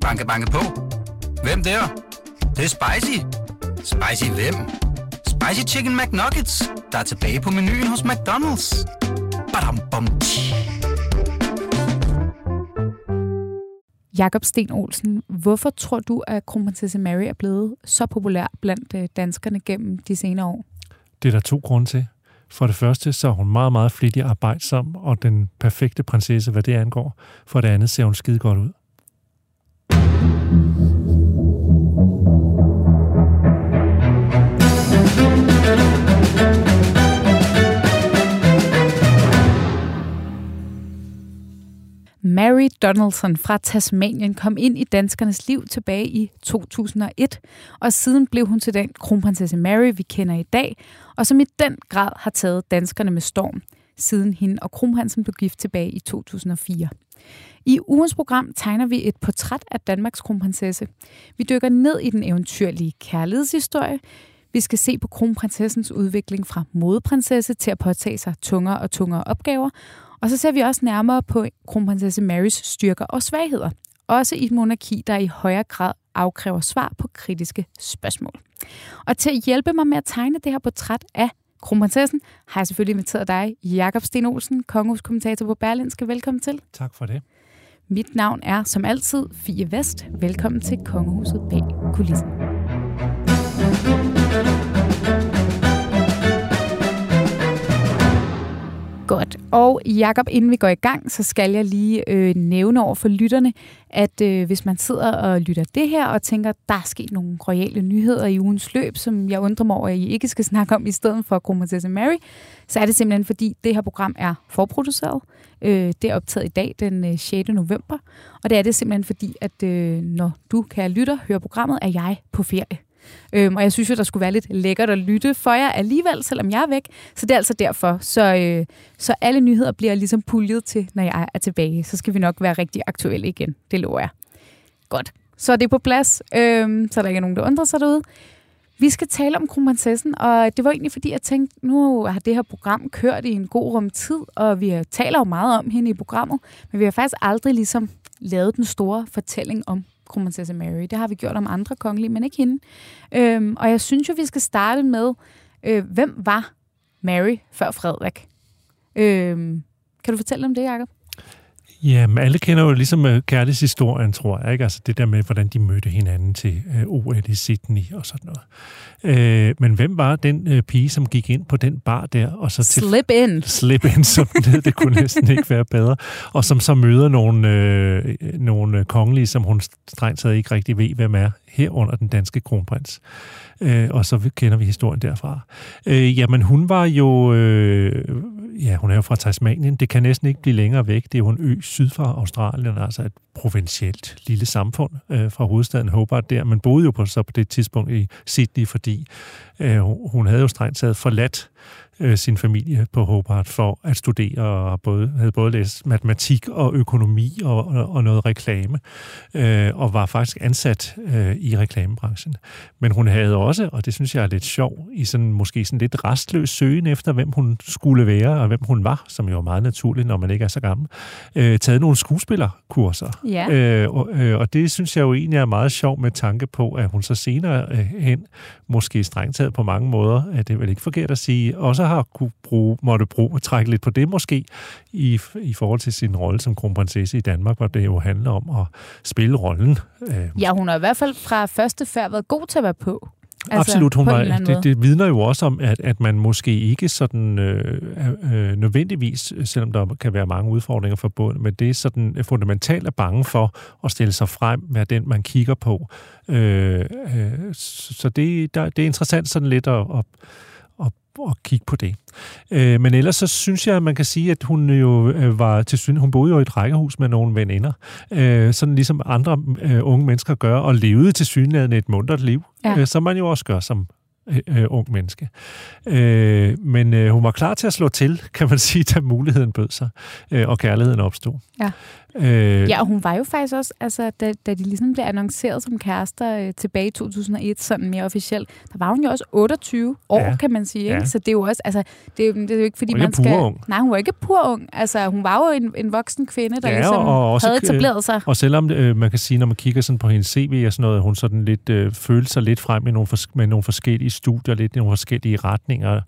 Banke, banke på. Hvem der? Det, det er spicy. Spicy hvem? Spicy Chicken McNuggets, der er tilbage på menuen hos McDonald's. Badum, bom. Jakob Sten Olsen, hvorfor tror du, at kronprinsesse Mary er blevet så populær blandt øh, danskerne gennem de senere år? Det er der to grunde til. For det første, så er hun meget, meget flittig arbejdsom og den perfekte prinsesse, hvad det angår. For det andet ser hun skide godt ud. Mary Donaldson fra Tasmanien kom ind i danskernes liv tilbage i 2001, og siden blev hun til den kronprinsesse Mary, vi kender i dag, og som i den grad har taget danskerne med storm, siden hende og kronprinsen blev gift tilbage i 2004. I ugens program tegner vi et portræt af Danmarks kronprinsesse. Vi dykker ned i den eventyrlige kærlighedshistorie. Vi skal se på kronprinsessens udvikling fra modeprinsesse til at påtage sig tungere og tungere opgaver, og så ser vi også nærmere på kronprinsesse Marys styrker og svagheder. Også i et monarki, der i højere grad afkræver svar på kritiske spørgsmål. Og til at hjælpe mig med at tegne det her portræt af kronprinsessen, har jeg selvfølgelig inviteret dig, Jakob Sten Olsen, kongehuskommentator på Berlinske. Velkommen til. Tak for det. Mit navn er som altid Fie Vest. Velkommen til Kongehuset bag kulissen. Godt. Og Jakob, inden vi går i gang, så skal jeg lige øh, nævne over for lytterne, at øh, hvis man sidder og lytter det her og tænker, der er sket nogle royale nyheder i ugens løb, som jeg undrer mig over, at I ikke skal snakke om i stedet for kronprinsesse Mary, så er det simpelthen fordi, det her program er forproduceret. Øh, det er optaget i dag, den øh, 6. november. Og det er det simpelthen fordi, at øh, når du, kære lytter, hører programmet, er jeg på ferie. Øhm, og jeg synes jo, der skulle være lidt lækkert at lytte for jer alligevel, selvom jeg er væk. Så det er altså derfor. Så, øh, så alle nyheder bliver ligesom puljet til, når jeg er tilbage. Så skal vi nok være rigtig aktuelle igen. Det lover jeg. Godt. Så er det på plads, øhm, så der ikke er nogen, der undrer sig derude. Vi skal tale om kronprinsessen, og det var egentlig fordi, jeg tænkte, nu har det her program kørt i en god rum tid, og vi taler jo meget om hende i programmet, men vi har faktisk aldrig ligesom lavet den store fortælling om kronprinsesse Mary. Det har vi gjort om andre kongelige, men ikke hende. Øhm, og jeg synes jo, vi skal starte med, øh, hvem var Mary før Frederik? Øhm, kan du fortælle om det, Jacob? Jamen, alle kender jo ligesom uh, kærlighedshistorien, tror jeg. Ikke? Altså det der med, hvordan de mødte hinanden til uh, OL i Sydney og sådan noget. Uh, men hvem var den uh, pige, som gik ind på den bar der? Og så til, slip in. Slip in, som det, det kunne næsten ikke være bedre. Og som så møder nogle, uh, nogle kongelige, som hun strengt taget ikke rigtig ved, hvem er, herunder den danske kronprins. Uh, og så kender vi historien derfra. Uh, jamen, hun var jo... Uh, ja, hun er jo fra Tasmanien. Det kan næsten ikke blive længere væk. Det er jo en ø syd for Australien, altså et provincielt lille samfund øh, fra hovedstaden Hobart der. Man boede jo på, så på det tidspunkt i Sydney, fordi øh, hun havde jo strengt taget forladt øh, sin familie på Hobart for at studere og både, havde både læst matematik og økonomi og, og, og noget reklame, øh, og var faktisk ansat øh, i reklamebranchen. Men hun havde også, og det synes jeg er lidt sjov, i sådan måske sådan lidt restløs søgen efter, hvem hun skulle være og hvem hun var, som jo er meget naturligt, når man ikke er så gammel, øh, taget nogle skuespillerkurser. Ja. Øh, og, øh, og det synes jeg jo egentlig er meget sjov med tanke på, at hun så senere øh, hen, måske strengt taget på mange måder, at det er vel ikke forkert at sige, også har kunne bruge, måtte bruge, trække lidt på det måske, i, i forhold til sin rolle som kronprinsesse i Danmark, hvor det jo handler om at spille rollen. Øh, ja, hun har i hvert fald fra første færd været god til at være på. Altså, Absolut, hun var, det, det vidner jo også om, at, at man måske ikke sådan øh, øh, nødvendigvis, selvom der kan være mange udfordringer forbundet, men det er sådan fundamentalt er bange for at stille sig frem, hvad den man kigger på. Øh, øh, så det, der, det er interessant sådan lidt at, at at kigge på det. Øh, men ellers så synes jeg, at man kan sige, at hun jo øh, var til syn, hun boede jo i et rækkehus med nogle veninder, øh, sådan ligesom andre øh, unge mennesker gør, og levede til synligheden et mundret liv, ja. øh, som man jo også gør som øh, ung menneske. Øh, men øh, hun var klar til at slå til, kan man sige, da muligheden bød sig, øh, og kærligheden opstod. Ja. Øh, Ja, og hun var jo faktisk også, altså, da, da de ligesom blev annonceret som kærester øh, tilbage i 2001, sådan mere officielt, der var hun jo også 28 år, Ja. kan man sige. Ikke? Ja. Så det er jo også, altså, det er jo, det er jo ikke, fordi Hun man skal... purung. Nej, hun var ikke pur ung. Altså, hun var jo en, en voksen kvinde, der Ja, ligesom og også, havde etableret sig. Og selvom øh, man kan sige, når man kigger sådan på hendes CV og sådan noget, at hun sådan lidt øh, følte sig lidt frem med nogle, fors- med nogle forskellige studier, lidt i nogle forskellige retninger,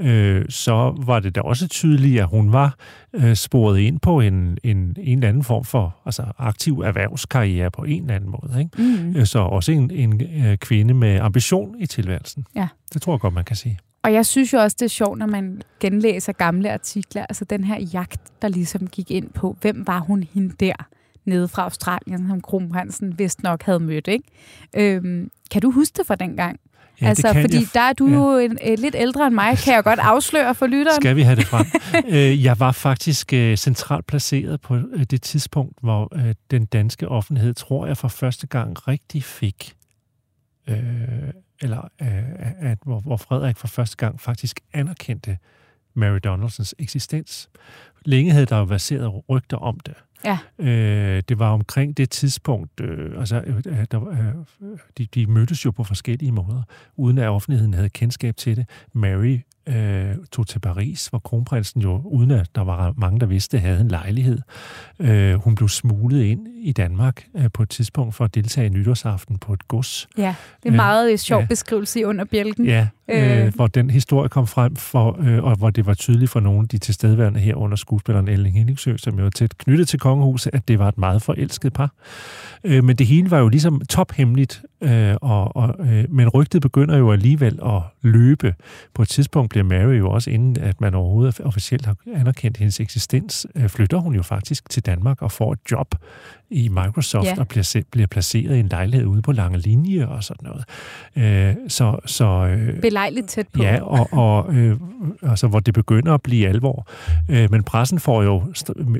øh, så var det da også tydeligt, at hun var øh, sporet ind på en, en, en eller anden form for altså, aktiv erhvervskarriere på en eller anden måde. Ikke? Mm. Så også en, en øh, kvinde med ambition i tilværelsen. Ja. Det tror jeg godt, man kan sige. Og jeg synes jo også, det er sjovt, når man genlæser gamle artikler. Altså den her jagt, der ligesom gik ind på, hvem var hun hende der nede fra Australien, som Kronprinsen vist nok havde mødt. Ikke? Øhm, kan du huske det fra dengang? Ja, altså, kan fordi jeg. der er du Ja. jo en, øh, lidt ældre end mig, kan jeg godt afsløre for lytteren. Skal vi have det frem? Øh, jeg var faktisk øh, centralt placeret på øh, det tidspunkt, hvor den danske offentlighed, tror jeg, for første gang rigtig fik, øh, eller øh, at, hvor, hvor Frederik for første gang faktisk anerkendte Mary Donaldsons eksistens. Længe havde der jo verseret rygter om det. Ja. Øh, det var omkring det tidspunkt, øh, altså, øh, øh der, øh, de, de mødtes jo på forskellige måder, uden at offentligheden havde kendskab til det. Mary øh, tog til Paris, hvor kronprinsen jo, uden at der var mange, der vidste, havde en lejlighed. Øh, hun blev smuglet ind i Danmark øh, på et tidspunkt for at deltage i nytårsaften på et gods. Ja, det er en meget øh, sjov Ja. beskrivelse under bjælken. Ja, øh. Øh. hvor den historie kom frem, for, øh, og hvor det var tydeligt for nogle af de tilstedeværende her under skuespilleren Elling Henningsø, som jo var tæt knyttet til kongehuset, at det var et meget forelsket par. Øh, men det hele var jo ligesom tophemmeligt, øh, og, og, øh, men rygtet begynder jo alligevel at løbe. På et tidspunkt bliver Mary jo også, inden at man overhovedet officielt har anerkendt hendes eksistens, øh, flytter hun jo faktisk til Danmark og får et job i Microsoft Ja. og bliver, bliver placeret i en lejlighed ude på Lange Linje og sådan noget. Øh, så så øh, Belejligt tæt på. Ja, og, og øh, altså, hvor det begynder at blive alvor. Øh, men pressen får jo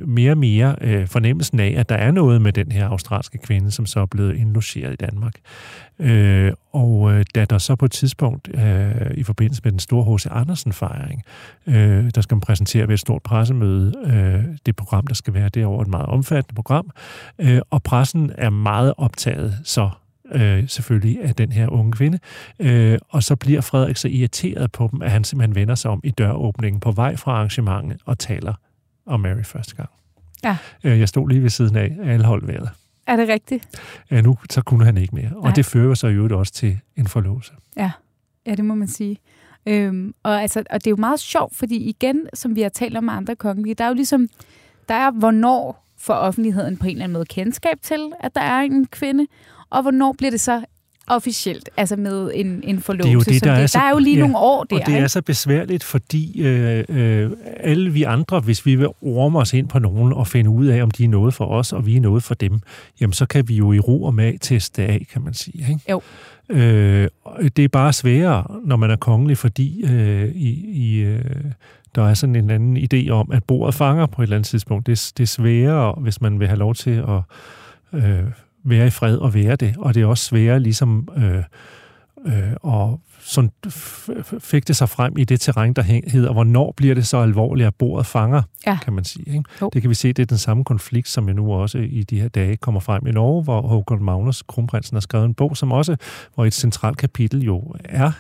mere og mere øh, fornemmelsen af, at der er noget med den her australske kvinde, som så er blevet indlogeret i Danmark. Øh, og øh, da der så på et tidspunkt, øh, i forbindelse med den store H.C. Andersen-fejring, øh, der skal man præsentere ved et stort pressemøde, øh, det program, der skal være derovre, et meget omfattende program, øh, og pressen er meget optaget så øh, selvfølgelig af den her unge kvinde. Øh, og så bliver Frederik så irriteret på dem, at han simpelthen vender sig om i døråbningen på vej fra arrangementet og taler om Mary første gang. Ja. Øh, jeg stod lige ved siden af, alle holdt vejret. Er det rigtigt? Ja, nu så kunne han ikke mere. Og Nej. det fører så i øvrigt også til en forlovelse. Ja, det må man sige. Øhm, og, altså, og det er jo meget sjovt, fordi igen, som vi har talt om med andre kongelige, der er jo ligesom, der er hvornår får offentligheden på en eller anden måde kendskab til, at der er en kvinde, og hvornår bliver det så officielt, altså med en, en forlovelse. det, som der er det. så- der er jo lige ja, nogle år der, og det er ikke? så besværligt, fordi øh, øh, alle vi andre, hvis vi vil orme os ind på nogen og finde ud af, om de er noget for os, og vi er noget for dem, jamen så kan vi jo i ro og mag teste af, kan man sige. Ikke? Jo. Øh, det er bare sværere, når man er kongelig, fordi øh, i, i, øh, der er sådan en anden idé om, at bordet fanger på et eller andet tidspunkt. Det, er- det er sværere, hvis man vil have lov til at øh, være i fred og være det. Og det er også sværere ligesom øh, øh, og sådan fægte sig frem i det terræn, der hedder, hvornår bliver det så alvorligt, at bordet fanger, Ja. kan man sige. Ikke? Jo. Det kan vi se, det er den samme konflikt, som jo nu også i de her dage kommer frem i Norge, hvor Håkon Magnus, kronprinsen, har skrevet en bog, som også, hvor et centralt kapitel jo er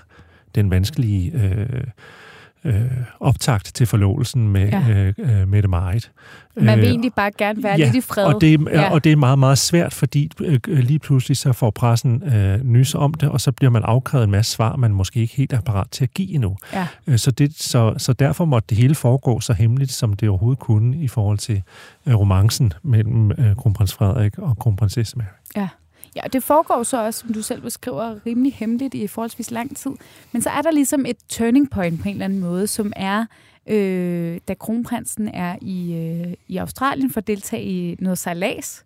den vanskelige øh, øh, optakt til forlovelsen med Ja. øh, øh, Mette Marit. Man vil Øh, egentlig bare gerne være ja, lidt i fred. og det, er, Ja. og det er meget, meget svært, fordi øh, lige pludselig så får pressen øh, nys om det, og så bliver man afkrævet en masse svar, man måske ikke helt er parat til at give endnu. Ja. Øh, så, det, så, så derfor måtte det hele foregå så hemmeligt, som det overhovedet kunne i forhold til øh, romancen mellem øh, kronprins Frederik og kronprinsesse Mary. Ja, og det foregår så også, som du selv beskriver, rimelig hemmeligt i forholdsvis lang tid. Men så er der ligesom et turning point på en eller anden måde, som er, øh, da kronprinsen er i, øh, i Australien for at deltage i noget sejlads,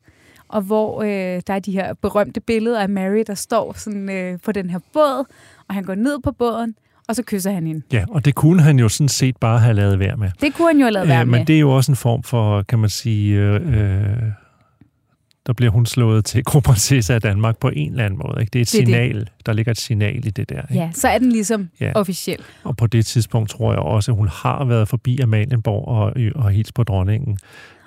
og hvor øh, der er de her berømte billeder af Mary, der står sådan, øh, på den her båd, og han går ned på båden, og så kysser han hende. Ja, og det kunne han jo sådan set bare have lavet være med. Det kunne han jo have lavet Øh, med. men det er jo også en form for, kan man sige, øh, øh, der bliver hun slået til kronprinsesse af Danmark på en eller anden måde. Ikke? Det er et Det er signal. Det. Der ligger et signal i det der. Ikke? Ja, så er den ligesom Ja. officiel. Og på det tidspunkt tror jeg også, at hun har været forbi Amalienborg og, og hils på dronningen.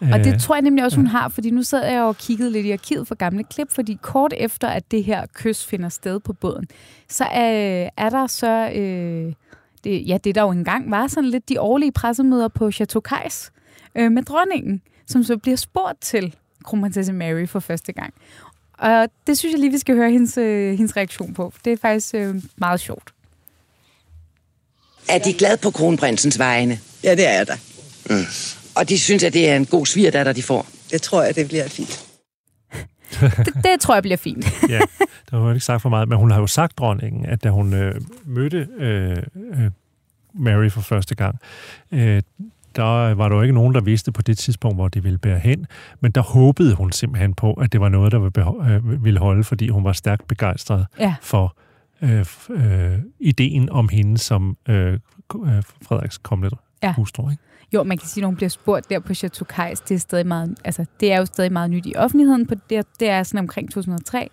Og det Øh, tror jeg nemlig også, hun har, fordi nu sad jeg og kiggede lidt i arkivet for gamle klip, fordi kort efter, at det her kys finder sted på båden, så er, er der så, øh, det, ja, det der jo engang var sådan lidt de årlige pressemøder på Chateau Kajs øh, med dronningen, som så bliver spurgt til kronprinsesse Mary for første gang. Og det synes jeg lige, vi skal høre hendes, øh, hendes reaktion på. Det er faktisk øh, meget sjovt. Er de glade på kronprinsens vegne? Ja, det er jeg da. Og de synes, at det er en god svigerdatter, de får? Det tror jeg, det bliver fint. Det, det tror jeg bliver fint. ja, der var ikke sagt for meget, men hun har jo sagt dronningen, at da hun øh, mødte øh, øh, Mary for første gang, øh, der var der jo ikke nogen, der vidste på det tidspunkt, hvor det ville bære hen, men der håbede hun simpelthen på, at det var noget, der ville øh, holde, fordi hun var stærkt begejstret Ja. for øh, øh, ideen om hende som øh, øh, Frederiks kommende Ja. hustru. Ikke? Jo, man kan sige, når hun bliver spurgt der på Chateau Kajs, det er, stadig meget, altså, det er jo stadig meget nyt i offentligheden. På det, det er sådan omkring 2003.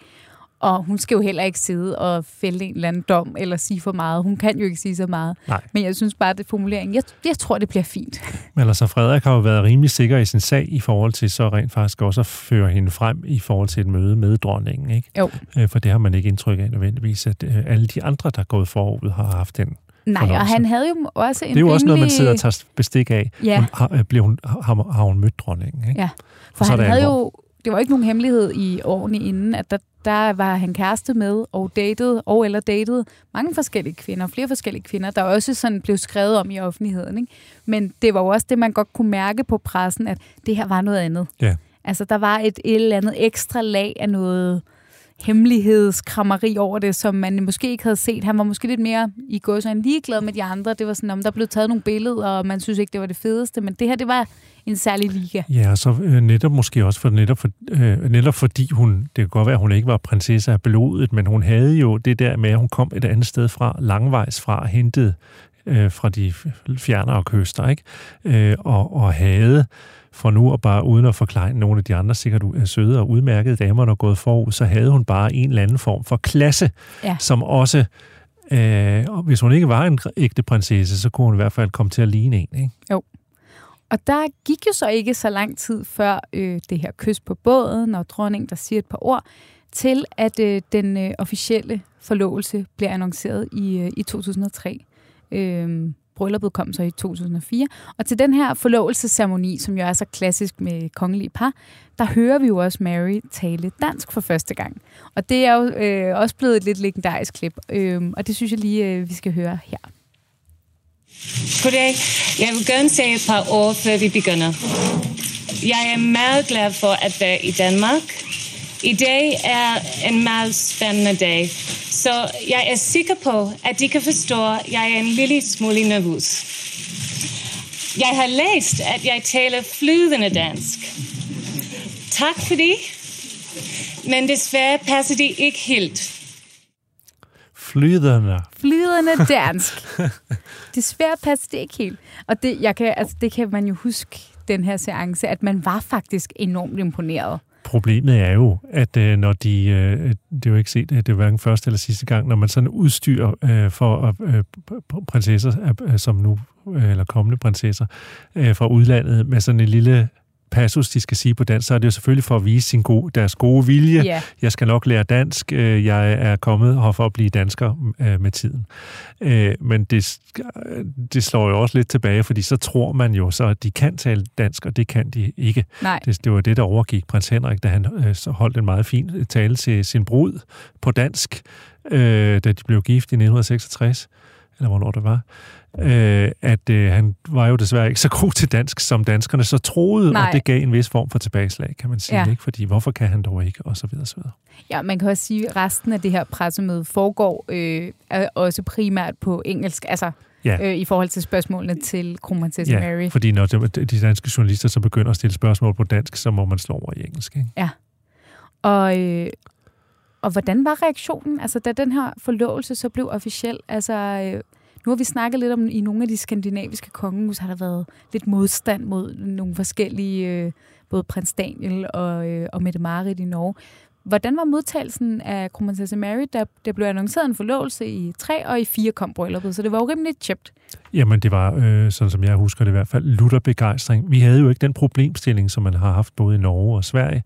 Og hun skal jo heller ikke sidde og fælde en eller anden dom eller sige for meget. Hun kan jo ikke sige så meget. Nej. Men jeg synes bare, at det formulering, jeg, jeg tror, det bliver fint. Men altså, Frederik har jo været rimelig sikker i sin sag i forhold til så rent faktisk også at føre hende frem i forhold til et møde med dronningen, ikke? Jo. Øh, For det har man ikke indtryk af nødvendigvis, at øh, alle de andre, der er gået forud, har haft den. Nej, og han havde jo også en Det er jo også noget, man sidder og tager bestik af. Ja. Hun, har, bliver hun, har, har hun mødt dronningen, ikke? Ja, Og for er han havde jo, det var ikke nogen hemmelighed i årene inden, at der, der var han kæreste med og datede, og eller datede mange forskellige kvinder, flere forskellige kvinder, der også sådan blev skrevet om i offentligheden. Ikke? Men det var jo også det, man godt kunne mærke på pressen, at det her var noget andet. Ja. Altså, der var et, et eller andet ekstra lag af noget hemmelighedskrammeri over det, som man måske ikke havde set. Han var måske lidt mere i går så ligeglad med de andre. Det var sådan, om der blev taget nogle billeder, og man synes ikke, det var det fedeste. Men det her, det var en særlig liga. Ja, og så øh, netop måske også for netop, for, øh, netop fordi hun, det kan godt være, at hun ikke var prinsesse af blodet, men hun havde jo det der med, at hun kom et andet sted fra, langvejs fra, hentet øh, fra de fjernere kyster, ikke? Øh, og, og havde for nu, og bare uden at forklare nogle af de andre sikkert øh, søde og udmærkede damer, der er gået forud, så havde hun bare en eller anden form for klasse, Ja. som også, øh, og hvis hun ikke var en ægte prinsesse, så kunne hun i hvert fald komme til at ligne en, ikke? Og der gik jo så ikke så lang tid før øh, det her kys på båden, og dronningen, der siger et par ord, til at øh, den øh, officielle forlovelse bliver annonceret i, øh, i 2003. Øh, brylluppet kom så i 2004. Og til den her forlovelsesceremoni, som jo er så klassisk med kongelige par, der hører vi jo også Mary tale dansk for første gang. Og det er jo øh, også blevet et lidt legendarisk klip, øh, og det synes jeg lige, øh, vi skal høre her. Goddag. Jeg vil gerne sige et par ord, før vi begynder. Jeg er meget glad for at være i Danmark. I dag er en meget spændende dag, så jeg er sikker på, at de kan forstå, at jeg er en lille smule nervøs. Jeg har læst, at jeg taler flydende dansk. Tak for det, men desværre passer det ikke helt. Flyderne. flydende dansk. Desværre passer det ikke helt. Og det, jeg kan, altså, det kan man jo huske, den her seance, at man var faktisk enormt imponeret. Problemet er jo, at øh, når de, øh, det er jo ikke set, det er hverken første eller sidste gang, når man sådan udstyrer øh, for øh, prinsesser, øh, som nu, øh, eller kommende prinsesser, øh, fra udlandet, med sådan en lille passus, de skal sige på dansk, så er det jo selvfølgelig for at vise sin gode, deres gode vilje. Ja. Jeg skal nok lære dansk. øh, Jeg er kommet her for at blive dansker øh, med tiden. Øh, Men det, det slår jo også lidt tilbage, fordi så tror man jo så, at de kan tale dansk, og det kan de ikke. Nej. Det, det var det, der overgik prins Henrik, da han holdt en meget fin tale til sin brud på dansk, da de blev gift i 1966, eller hvornår det var. Øh, at øh, han var jo desværre ikke så god til dansk, som danskerne så troede, Nej. og det gav en vis form for tilbageslag, kan man sige. Ja. Ikke? Fordi hvorfor kan han dog ikke, og så videre, så videre. Ja, man kan også sige, at resten af det her pressemøde foregår øh, også primært på engelsk, altså Ja. øh, i forhold til spørgsmålene til kronprinsesse Ja, Mary. fordi når de, de danske journalister så begynder at stille spørgsmål på dansk, så må man slå over i engelsk. Ikke? Og, øh, og hvordan var reaktionen, altså da den her forlovelse så blev officiel? Altså, øh, nu har vi snakket lidt om, i nogle af de skandinaviske kongehus har der været lidt modstand mod nogle forskellige øh, både prins Daniel og, øh, og Mette Marit i Norge. Hvordan var modtagelsen af kronprinsesse Mary, der, der blev annonceret en forlovelse i tre og i fire kom brylluppet, så det var jo rimelig tjept. Jamen, det var, øh, sådan som jeg husker det i hvert fald, lutter begejstring. Vi havde jo ikke den problemstilling, som man har haft både i Norge og Sverige,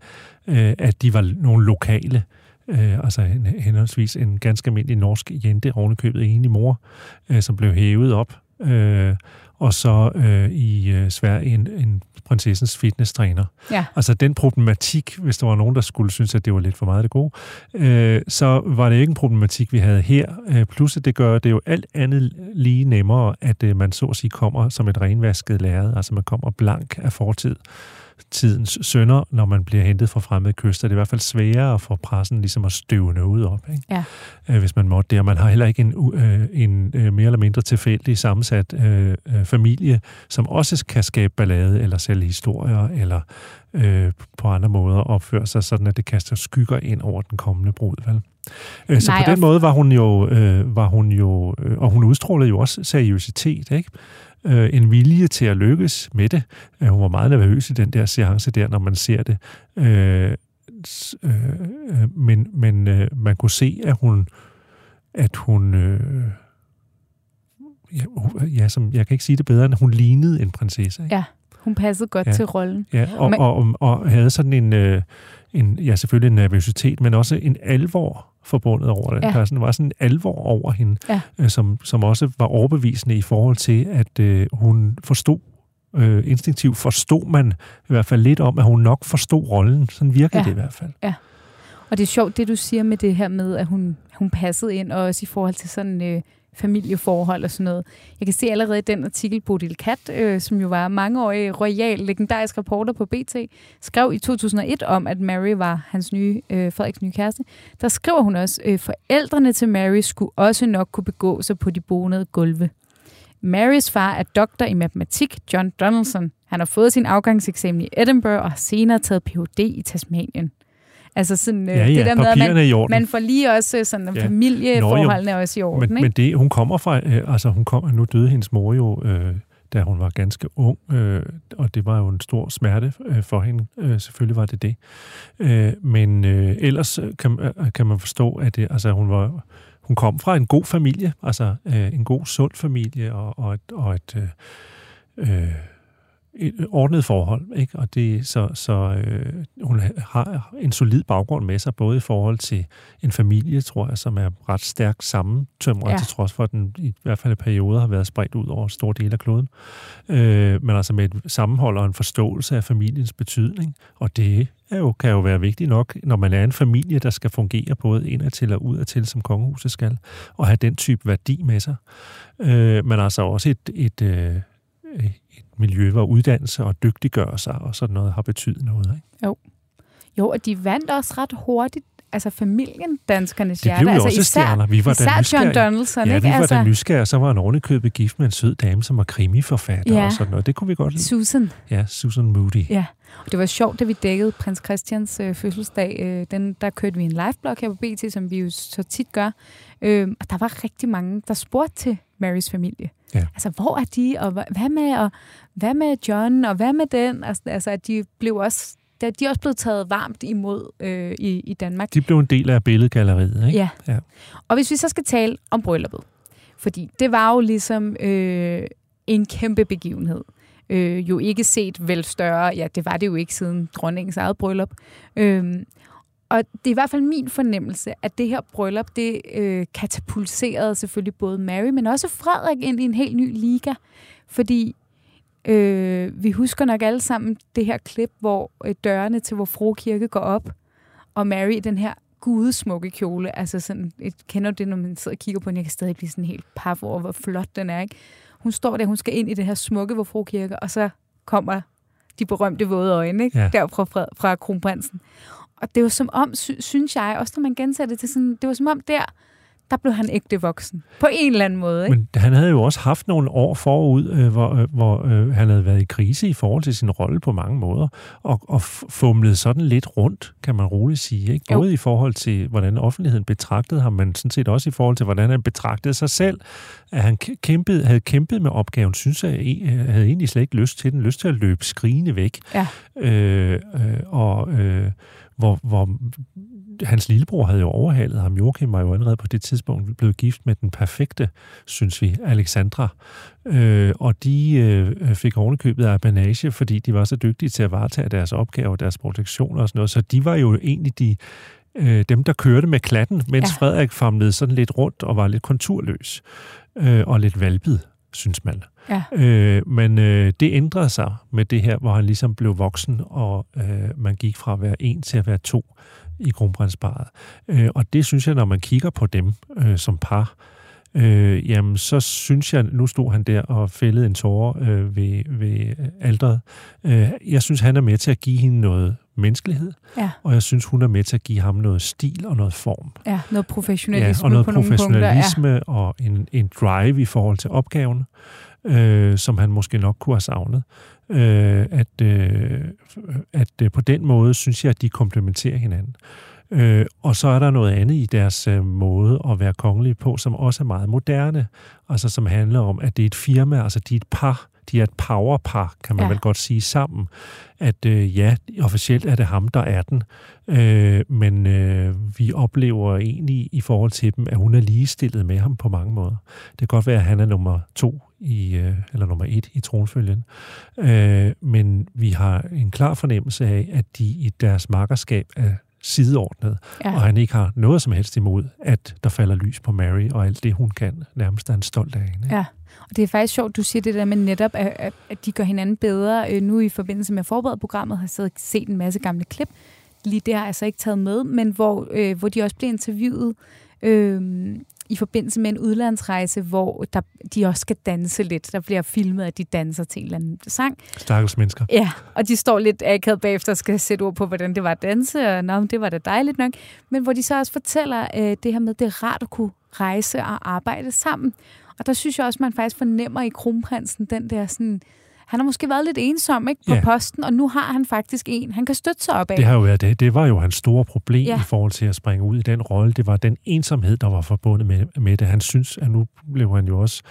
øh, at de var nogle lokale øh, altså en, henholdsvis en ganske almindelig norsk jente, ovenikøbet enig mor, øh, som blev hævet op, øh, og så øh, i øh, Sverige en, en prinsessens fitnesstræner. Ja. Altså den problematik, hvis der var nogen, der skulle synes, at det var lidt for meget det gode, øh, så var det ikke en problematik, vi havde her. Øh, plus at det gør det jo alt andet lige nemmere, at øh, man så at sige kommer som et renvasket lærred, altså man kommer blank af fortid tidens sønder, når man bliver hentet fra fremmede kyster. Det er i hvert fald sværere for pressen ligesom at støve noget op, ikke? Ja. Øh, hvis man måtte det. Og man har heller ikke en, øh, en øh, mere eller mindre tilfældig sammensat øh, øh, familie, som også kan skabe ballade eller sælge historier, eller øh, på andre måder opføre sig sådan, at det kaster skygger ind over den kommende brud. Vel? Øh, så Nej, på den måde var hun jo, øh, var hun jo øh, og hun udstrålede jo også seriøsitet, ikke? Øh, en vilje til at lykkes med det. Øh, hun var meget nervøs i den der seance der, når man ser det. Øh, øh, øh, men men øh, man kunne se, at hun, at hun, øh, ja, ja, som, jeg kan ikke sige det bedre, end hun lignede en prinsesse. Ikke? Ja, hun passede godt Ja. til rollen. Ja, og, Men- og, og, og havde sådan en, øh, en, ja selvfølgelig en nervøsitet, men også en alvor forbundet over det. Ja. Der sådan, var sådan en alvor over hende, Ja. øh, som, som også var overbevisende i forhold til, at øh, hun forstod, øh, instinktivt forstod man i hvert fald lidt om, at hun nok forstod rollen. Sådan virkede Ja. det i hvert fald. Og det er sjovt, det du siger med det her med, at hun, hun passede ind, og også i forhold til sådan øh, familieforhold og sådan noget. Jeg kan se allerede i den artikel, Bodil Kat, øh, som jo var mangeårig royal, legendarisk reporter på BT, skrev i 2001 om, at Mary var hans nye, øh, Frederiks nye kæreste. Der skriver hun også, øh, forældrene til Mary skulle også nok kunne begå sig på de bonede gulve. Marys far er doktor i matematik, John Donaldson. Han har fået sin afgangseksamen i Edinburgh og har senere taget Ph.D. i Tasmanien. Altså sådan, øh, Ja, ja, det der med, at man, man får lige også øh, sådan, Ja. ja. familieforholdene er også i orden, Men, ikke? men det, hun kommer fra, øh, altså hun kom, nu døde hendes mor jo, øh, da hun var ganske ung, øh, og det var jo en stor smerte øh, for hende. Øh, selvfølgelig var det det. Øh, men øh, ellers øh, kan, øh, kan man forstå, at det, altså, hun var hun kom fra en god familie, altså øh, en god, sund familie, og, og et, og et, øh, øh, et ordnet forhold. Ikke? Og det, så så øh, hun har en solid baggrund med sig, både i forhold til en familie, tror jeg, som er ret stærkt sammentømret, Ja. til trods for, at den i hvert fald i perioder har været spredt ud over store dele af kloden. Øh, men altså med et sammenhold og en forståelse af familiens betydning. Og det er jo, kan jo være vigtigt nok, når man er en familie, der skal fungere både indadtil og udadtil, som kongehuset skal, og have den type værdi med sig. Øh, men altså også et, et, øh, et miljø, hvor uddannelse og dygtiggøre sig og sådan noget har betydet noget. Ikke? Jo, jo, og de vandt også ret hurtigt, altså familien, danskernes Det hjerte. blev jo altså også stjerner. Vi var især John nysgerrige. Donaldson, Ja, ikke? vi var altså, da nysgerrige, så var han ovenikøbet gift med en sød dame, som var krimiforfatter Ja. og sådan noget. Det kunne vi godt lide. Susan. Ja, Susan Moody. Ja, og det var sjovt, da vi dækkede prins Christians øh, fødselsdag. Øh, den, der kørte vi en liveblog her på BT, som vi jo så tit gør. Øh, og der var rigtig mange, der spurgte til Marys familie. Ja. Altså, hvor er de, og hva- hvad med, og hvad med John, og hvad med den? Altså, altså at de blev også, de er også blevet taget varmt imod øh, i, i Danmark. De blev en del af billedgalleriet, ikke? Ja. Ja. Og hvis vi så skal tale om brylluppet, fordi det var jo ligesom øh, en kæmpe begivenhed. Øh, jo ikke set vel større, ja, det var det jo ikke siden dronningens eget bryllup. Øh, og det er i hvert fald min fornemmelse, at det her bryllup, det øh, katapulserede selvfølgelig både Mary, men også Frederik ind i en helt ny liga. Fordi øh, vi husker nok alle sammen det her klip, hvor øh, dørene til vor frue kirke går op, og Mary i den her gudesmukke kjole. Altså sådan, et, kender det, når man sidder og kigger på den? Jeg kan stadig blive sådan helt paf over, hvor flot den er, ikke? Hun står der, hun skal ind i det her smukke vor frue kirke, og så kommer de berømte våde øjne, ikke? Ja. Der fra, fra, fra kronprinsen. Og det var som om, sy- synes jeg, også når man genser det til sådan, det var som om der, der blev han ægte voksen. På en eller anden måde, ikke? Men han havde jo også haft nogle år forud, øh, hvor, øh, hvor øh, han havde været i krise i forhold til sin rolle på mange måder, og, og fumlet sådan lidt rundt, kan man roligt sige. Ikke? Både jo. i forhold til, hvordan offentligheden betragtede ham, men sådan set også i forhold til, hvordan han betragtede sig selv. At han kæmpede, havde kæmpet med opgaven, synes jeg, jeg havde egentlig slet ikke lyst til den, lyst til at løbe skrigende væk. Ja. Øh, øh, og øh, hvor, hvor hans lillebror havde jo overhalet ham. Joachim var jo allerede på det tidspunkt blevet gift med den perfekte, synes vi, Alexandra. Øh, og de øh, fik ovenikøbet af banage, fordi de var så dygtige til at varetage deres opgaver, deres protektion og sådan noget. Så de var jo egentlig de, øh, dem, der kørte med klatten, mens ja. Frederik famlede sådan lidt rundt og var lidt konturløs øh, og lidt valpet, synes man. Ja. Øh, men øh, det ændrede sig med det her, hvor han ligesom blev voksen, og øh, man gik fra at være en til at være to i kronprinsparet. Øh, og det synes jeg, når man kigger på dem øh, som par, øh, jamen så synes jeg, nu stod han der og fældede en tårer øh, ved, ved alderet. Øh, jeg synes, han er med til at give hende noget menneskelighed, ja. og jeg synes, hun er med til at give ham noget stil og noget form. Ja, noget professionalisme ja, og noget på professionalisme nogle punkter, ja. og en, en drive i forhold til opgaven, øh, som han måske nok kunne have savnet. Øh, at øh, at øh, på den måde synes jeg, at de komplementerer hinanden. Øh, og så er der noget andet i deres øh, måde at være kongelige på, som også er meget moderne, altså som handler om, at det er et firma, altså de er et par, de er et powerpar, kan man ja. vel godt sige sammen. At øh, ja, officielt er det ham, der er den, øh, men øh, vi oplever egentlig i forhold til dem, at hun er ligestillet med ham på mange måder. Det kan godt være, at han er nummer to i, øh, eller nummer et i tronfølgen, øh, men vi har en klar fornemmelse af, at de i deres makkerskab er sideordnet, ja. og han ikke har noget som helst imod, at der falder lys på Mary og alt det, hun kan. Nærmest er han stolt af hende. Ja, og det er faktisk sjovt, du siger det der med netop, at, at de gør hinanden bedre. Øh, nu i forbindelse med forberedt programmet har jeg set en masse gamle klip. Lige det har jeg altså ikke taget med, men hvor, øh, hvor de også bliver interviewet øh, i forbindelse med en udlandsrejse, hvor der, de også skal danse lidt. Der bliver filmet, at de danser til en eller anden sang. Stakkels mennesker. Ja, og de står lidt akavet bagefter og skal sætte ord på, hvordan det var at danse, og nå, det var da dejligt nok. Men hvor de så også fortæller øh, det her med, at det er rart at kunne rejse og arbejde sammen. Og der synes jeg også, man faktisk fornemmer i kronprinsen den der sådan han har måske været lidt ensom ikke, på ja. posten, og nu har han faktisk en, han kan støtte sig op af. Det, har jo været det. det var jo hans store problem ja. i forhold til at springe ud i den rolle. Det var den ensomhed, der var forbundet med, med det. Han synes, at nu blev han jo også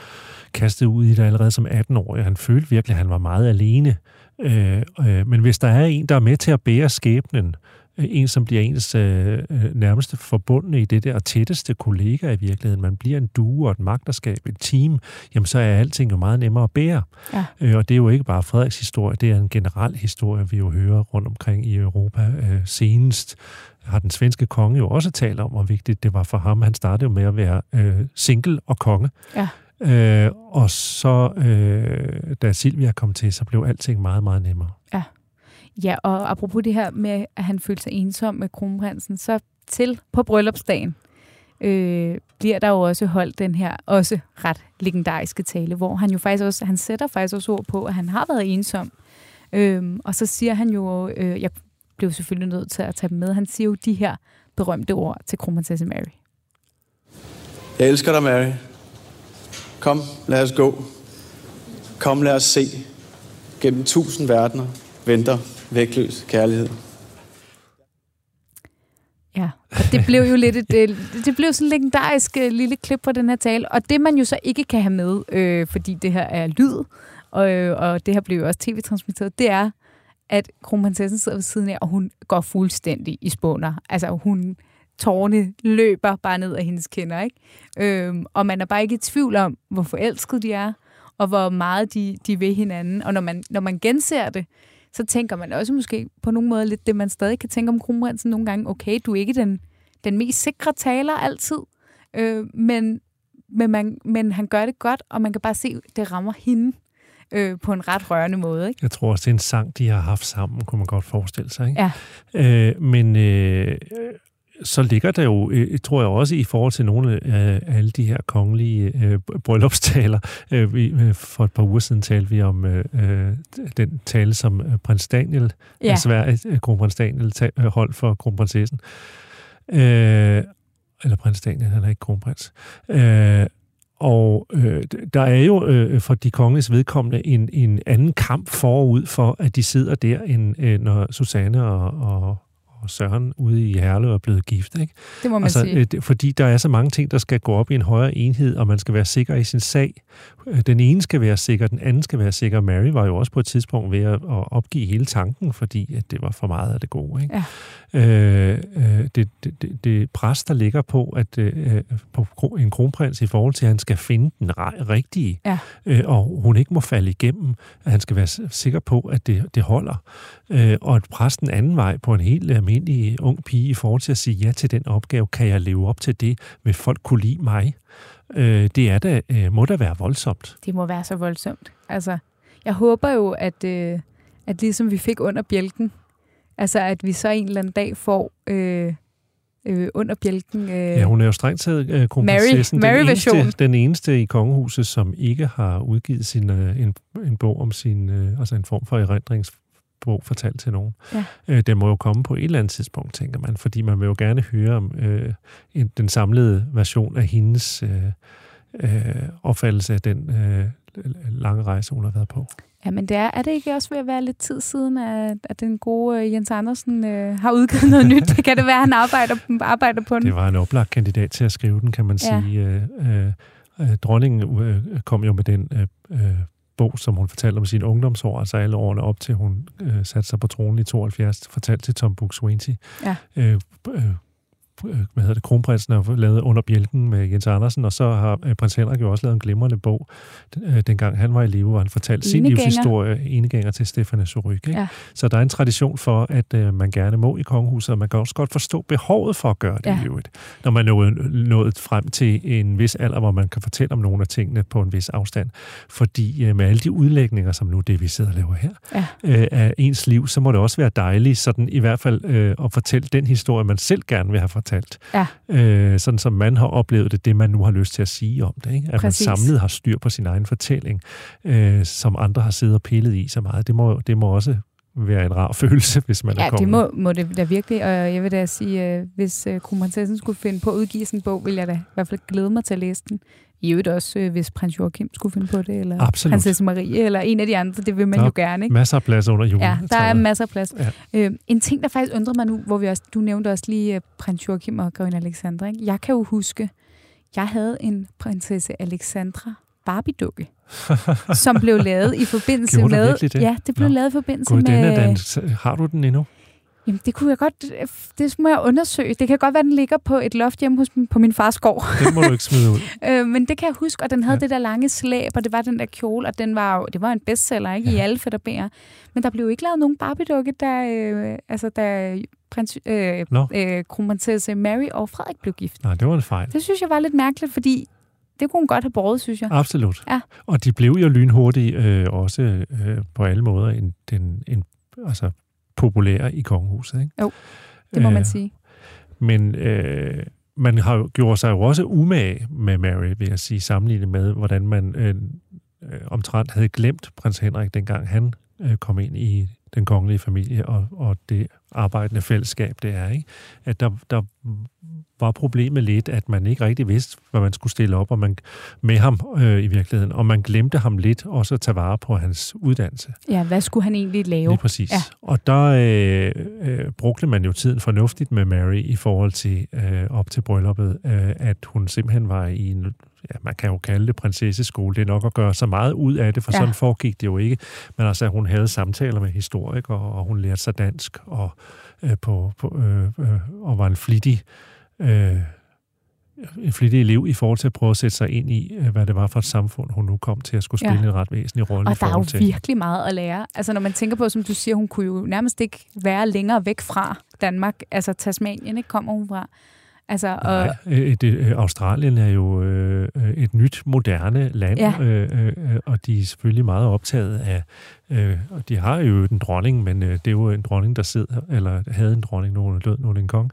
kastet ud i det allerede som 18-årig. Han følte virkelig, at han var meget alene. Øh, øh, men hvis der er en, der er med til at bære skæbnen, en, som bliver ens øh, øh, nærmeste forbundne i det der tætteste kollega i virkeligheden. Man bliver en due og et magterskab, et team, jamen så er alting jo meget nemmere at bære. Ja. Øh, og det er jo ikke bare Frederiks historie, det er en generel historie, vi jo hører rundt omkring i Europa. Øh, senest har den svenske konge jo også talt om, hvor vigtigt det var for ham. Han startede jo med at være øh, single og konge. Ja. Øh, og så, øh, da Silvia kom til, så blev alting meget, meget nemmere. Ja. Og apropos det her med, at han følte sig ensom med kronprinsen, så til på bryllupsdagen øh, bliver der jo også holdt den her også ret legendariske tale, hvor han jo faktisk også, han sætter faktisk også ord på, at han har været ensom. Øh, og så siger han jo, øh, jeg blev selvfølgelig nødt til at tage dem med, han siger jo de her berømte ord til kronprinsesse Mary. Jeg elsker dig, Mary. Kom, lad os gå. Kom, lad os se. Gennem tusind verdener venter vægtløs kærlighed. Ja, og det blev jo lidt et, øh, det blev sådan en legendarisk øh, lille klip på den her tale, og det man jo så ikke kan have med, øh, fordi det her er lyd, og, øh, og det her blev jo også tv-transmitteret, det er, at kronprinsessen sidder ved siden af, og hun går fuldstændig i spåner. Altså hun, tårne løber bare ned af hendes kinder, ikke? Øhm, og man er bare ikke i tvivl om, hvor forelsket de er, og hvor meget de, de vil hinanden. Og når man, når man genser det, så tænker man også måske på nogle måder lidt det, man stadig kan tænke om kronprinsen nogle gange. Okay, du er ikke den, den mest sikre taler altid, øh, men, men, man, men han gør det godt, og man kan bare se, at det rammer hende øh, på en ret rørende måde. Ikke? Jeg tror også, det er en sang, de har haft sammen, kunne man godt forestille sig. Ikke? Ja. Øh, men øh, så ligger der jo, øh, tror jeg også, i forhold til nogle af alle de her kongelige øh, bryllupstaler. Øh, vi, øh, for et par uger siden talte vi om øh, øh den tale, som prins Daniel ja. af Sverige, kronprins Daniel, holdt for kronprinsessen. Øh, eller prins Daniel, han er ikke kronprins. Øh, og øh, der er jo øh, for de kongelige vedkommende en, en anden kamp forud for, at de sidder der, end øh, når Susanne og, og, og Søren ude i Herlev er blevet gift. Ikke? Det må man altså, sige. øh, fordi der er så mange ting, der skal gå op i en højere enhed, og man skal være sikker i sin sag. Øh, Den ene skal være sikker, den anden skal være sikker. Mary var jo også på et tidspunkt ved at at opgive hele tanken, fordi at det var for meget af det gode. Ikke? Ja. Øh, øh, det, det, det, det pres, der ligger på, at øh, på kro- en kronprins i forhold til, at han skal finde den ri- rigtige, Ja. øh, og hun ikke må falde igennem, at han skal være sikker på, at det, det holder. Øh, og et pres den anden vej på en helt almindelig ung pige i forhold til at sige ja til den opgave, kan jeg leve op til det, vil folk kunne lide mig? Øh, det er da, øh, må da være voldsomt. Det må være så voldsomt. Altså, jeg håber jo, at, øh, at ligesom vi fik under bjælken, altså at vi så en eller anden dag får øh, øh, under bjælken... Øh, Ja, hun er jo strengt taget øh, kronprinsessen. Mary- den, Mary-version. eneste, den eneste i kongehuset, som ikke har udgivet sin, øh, en, en bog om sin, øh, altså en form for erindringsbog fortalt til nogen. Ja. Øh, den må jo komme på et eller andet tidspunkt, tænker man, fordi man vil jo gerne høre om øh, en, den samlede version af hendes øh, øh, opfattelse af den øh, lange rejse, hun har været på. Ja, men det er, er det ikke også ved at være lidt tid siden, at, at den gode øh, Jens Andersen øh, har udgivet noget nyt? Det kan det være, at han arbejder, arbejder på den? Det var en oplagt kandidat til at skrive den, kan man Ja. sige. Øh, øh, øh, dronningen øh, kom jo med den øh, øh, bog, som hun fortalte om sine ungdomsår, altså alle årene op til hun øh, satte sig på tronen i 72, fortalt til Tom Buk-Swienty. Ja. Øh, øh, øh, hvad hedder det, kronprinsen har lavet under bjælken med Jens Andersen, og så har øh, prins Henrik jo også lavet en glimrende bog, øh, dengang han var i live, hvor han fortalte sin livshistorie, enegænger til Stefanie Suryk. Ja. Så der er en tradition for, at øh, man gerne må i kongehuset, og man kan også godt forstå behovet for at gøre det Ja. i øvrigt. Når man er nået, nået frem til en vis alder, hvor man kan fortælle om nogle af tingene på en vis afstand. Fordi øh, med alle de udlægninger, som nu det, vi sidder og laver her, Ja. øh, af ens liv, så må det også være dejligt, sådan i hvert fald øh, at fortælle den historie, man selv gerne vil have fortalt. Ja. Øh, sådan som man har oplevet det, det man nu har lyst til at sige om det. Ikke? At Præcis. man samlet har styr på sin egen fortælling, øh, som andre har siddet og pillet i så meget. Det må, det må også være en rar følelse, hvis man er Ja, det må, må det da virkelig, og jeg vil da sige, øh, hvis øh, kronprinsessen skulle finde på at udgive en bog, vil jeg da i hvert fald glæde mig til at læse den. I øvrigt også, øh, hvis prins Joachim skulle finde på det, eller Absolut. prinsesse Marie, eller en af de andre, det vil man Der jo er gerne, ikke? Masser af plads under julen. Ja, der er masser af plads. Ja. Øh, en ting, der faktisk undrer mig nu, hvor vi også, du nævnte også lige øh, prins Joachim og grevinde Alexandra. Ikke? Jeg kan jo huske, jeg havde en prinsesse Alexandra Barbie-dukke, som blev lavet i forbindelse med... det? Ja, det blev Nå. lavet i forbindelse Gud, med... den den, har du den endnu? Jamen, det kunne jeg godt... Det må jeg undersøge. Det kan godt være, den ligger på et loft hjemme hos, på min fars gård. Den må du ikke smide ud. Øh, men det kan jeg huske, og den havde Ja. det der lange slæb, og det var den der kjole, og den var jo, det var en bestseller, ikke? Ja. I alle fætterbeer. Men der blev jo ikke lavet nogen Barbie-dukke, da, øh, altså, da prins, øh, Nå. øh, kronprinsesse Mary og Frederik blev gift. Nej, det var en fejl. Det synes jeg var lidt mærkeligt, fordi det kunne hun godt have båret, synes jeg. Absolut. Ja. Og de blev jo lynhurtigt øh, også øh, på alle måder en, den, en, altså, populære i kongehuset. Ikke? Jo, Det må man Øh, sige. Men øh, man har jo gjort sig jo også umage med Mary, vil jeg sige, sammenlignet med, hvordan man øh, øh, omtrent havde glemt prins Henrik, dengang han øh, kom ind i den kongelige familie og, og det arbejdende fællesskab, det er. Ikke? At der, der var problemet lidt, at man ikke rigtig vidste, hvad man skulle stille op og man, med ham øh, i virkeligheden, og man glemte ham lidt også at tage vare på hans uddannelse. Ja, hvad skulle han egentlig lave? Lige præcis. Ja. Og der øh, øh, brugte man jo tiden fornuftigt med Mary i forhold til øh, op til brylluppet, øh, at hun simpelthen var i en, ja, man kan jo kalde det prinsesseskole. Det er nok at gøre så meget ud af det, for ja. sådan foregik det jo ikke. Men altså, hun havde samtaler med historikere, og hun lærte sig dansk, og, øh, på, på, øh, øh, og var en flittig øh, en flittig elev i forhold til at prøve at sætte sig ind i, øh, hvad det var for et samfund, hun nu kom til at skulle spille ja. en ret væsentlig rolle i Og der er jo til. virkelig meget at lære. Altså, når man tænker på, som du siger, hun kunne jo nærmest ikke være længere væk fra Danmark. Altså, Tasmanien, ikke kommer hun fra. Altså, og, Nej, øh, det, øh, Australien er jo øh, øh, et nyt, moderne land, Ja. øh, øh, og de er selvfølgelig meget optaget af, øh, og de har jo en dronning, men øh, det er jo en dronning, der sidder, eller havde en dronning, nu er død, nu er en kong,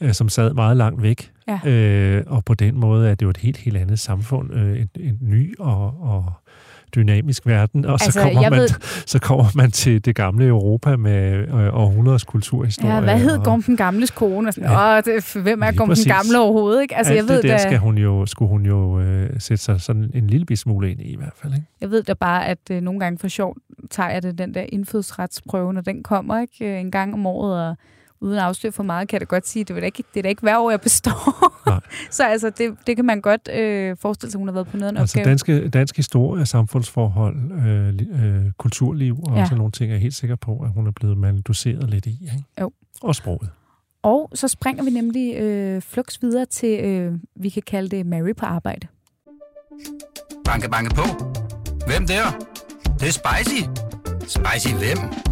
øh, som sad meget langt væk. Ja. Øh, og på den måde er det jo et helt, helt andet samfund, øh, en, en ny og, og dynamisk verden, og Altså, så, kommer man, ved- så kommer man til det gamle Europa med øh, århundreders kulturhistorie. Ja, hvad hed og- Gorm den Gamles kone? Og sådan, Ja. Åh, det, hvem er Gorm den. Gamle overhovedet? Ikke? Altså, Alt jeg ved, det der da, skal hun jo, skulle hun jo øh, sætte sig sådan en lille smule ind i, i hvert fald. Ikke? jeg ved da bare, at øh, nogle gange for sjov tager jeg det den der indfødsretsprøve, når den kommer ikke øh, en gang om året, og uden at afsløre for meget, kan jeg da godt sige, det er da ikke, det er da ikke hver år, jeg består. Nej. så altså, det, det kan man godt øh, forestille sig, hun har været på noget Altså opgave. danske, dansk historie, samfundsforhold, øh, øh, kulturliv og Ja. sådan nogle ting, er jeg helt sikker på, at hun er blevet malduceret lidt i. Ikke? Jo. Og sproget. Og så springer vi nemlig øh, flux videre til, øh, vi kan kalde det Mary på arbejde. Banke, banke på. Hvem der? Det, det er spicy. Spicy hvem?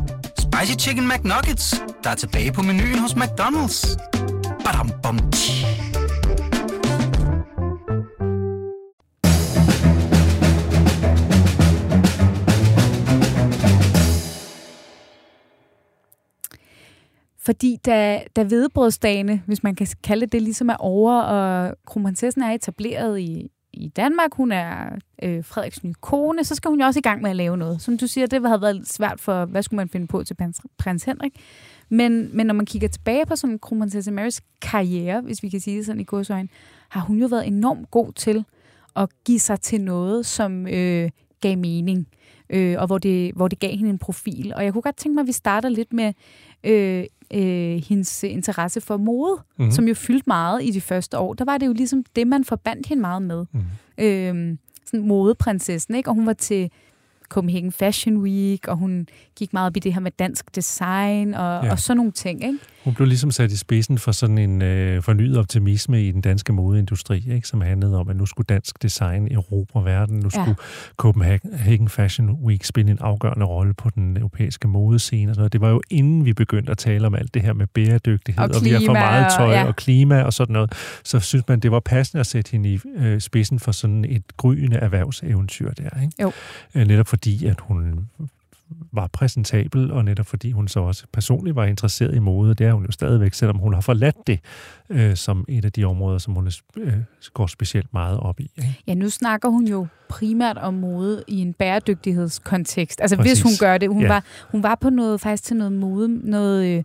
Spicy Chicken McNuggets, der er tilbage på menuen hos McDonald's. Badum, bom, tji. Fordi da, da hvedebrødsdagene, hvis man kan kalde det det, ligesom er over, og kronprinsessen er etableret i, i Danmark, hun er øh, Frederiks nye kone, så skal hun jo også i gang med at lave noget. Som du siger, det havde været lidt svært for, hvad skulle man finde på til prins, prins Henrik. Men, men når man kigger tilbage på sådan kronprinsesse Marys karriere, hvis vi kan sige det sådan i godsøjne, har hun jo været enormt god til at give sig til noget, som øh, gav mening, øh, og hvor det, hvor det gav hende en profil. Og jeg kunne godt tænke mig, at vi starter lidt med øh, øh, hendes interesse for mode, mm-hmm. som jo fyldte meget i de første år. Der var det jo ligesom det, man forbandt hende meget med. Mhm. Øh, sådan modeprinsessen, ikke? Og hun var til Copenhagen Fashion Week, og hun gik meget op i det her med dansk design og, Ja. og sådan nogle ting, ikke? Hun blev ligesom sat i spidsen for sådan en øh, fornyet optimisme i den danske modeindustri, ikke? som handlede om, at nu skulle dansk design erobre verden. Nu Ja. skulle Copenhagen Fashion Week spille en afgørende rolle på den europæiske modescene. Og sådan noget. Det var jo inden vi begyndte at tale om alt det her med bæredygtighed, Og og, vi har for klima, meget og- tøj ja. og klima og sådan noget. Så synes man, det var passende at sætte hende i øh, spidsen for sådan et gryende erhvervseventyr der. Ikke? Jo. Øh, Netop fordi, at hun var præsentabel, og netop fordi hun så også personligt var interesseret i mode. Det er hun jo stadigvæk, selvom hun har forladt det øh, som et af de områder, som hun er, øh, går specielt meget op i. Ikke? Ja, nu snakker hun jo primært om mode i en bæredygtighedskontekst. Altså Præcis. hvis hun gør det. Hun, Ja. var, hun var på noget, faktisk til noget mode, noget, øh,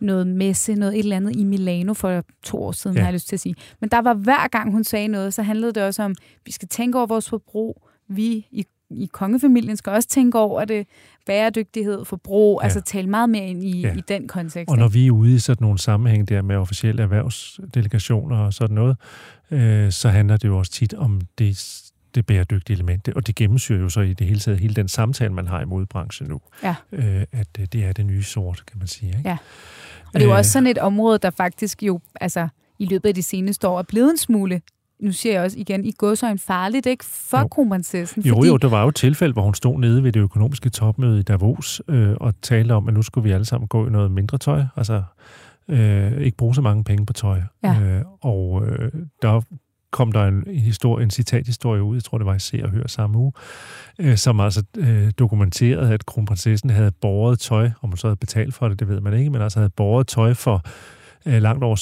noget messe, noget et eller andet i Milano for to år siden, ja. har jeg lyst til at sige. Men der var hver gang, hun sagde noget, så handlede det også om, vi skal tænke over vores forbrug. Vi i, i kongefamilien skal også tænke over det. Bæredygtighed, forbrug, Ja. altså tale meget mere ind i, Ja. i den kontekst. Og når vi er ude i sådan nogle sammenhæng der med officielle erhvervsdelegationer og sådan noget, øh, så handler det jo også tit om det, det bæredygtige element. Og det gennemsyrer jo så i det hele taget hele den samtale, man har i modebranchen nu. Ja. Øh, at øh, det er det nye sort, kan man sige. Ikke? Ja. Og det er jo Øh, også sådan et område, der faktisk jo, altså i løbet af de seneste år, er blevet en smule, nu siger jeg også igen, i godsøjne farligt, ikke? For Jo. kronprinsessen. Jo, fordi, jo, der var jo et tilfælde, hvor hun stod nede ved det økonomiske topmøde i Davos øh, og talte om, at nu skulle vi alle sammen gå i noget mindre tøj. Altså øh, ikke bruge så mange penge på tøj. Ja. Øh, og øh, der kom der en, historie, en citathistorie ud, jeg tror det var i Se og Hør samme uge, øh, som altså øh, dokumenterede, at kronprinsessen havde båret tøj, om hun så havde betalt for det, det ved man ikke, men altså havde båret tøj for øh, langt over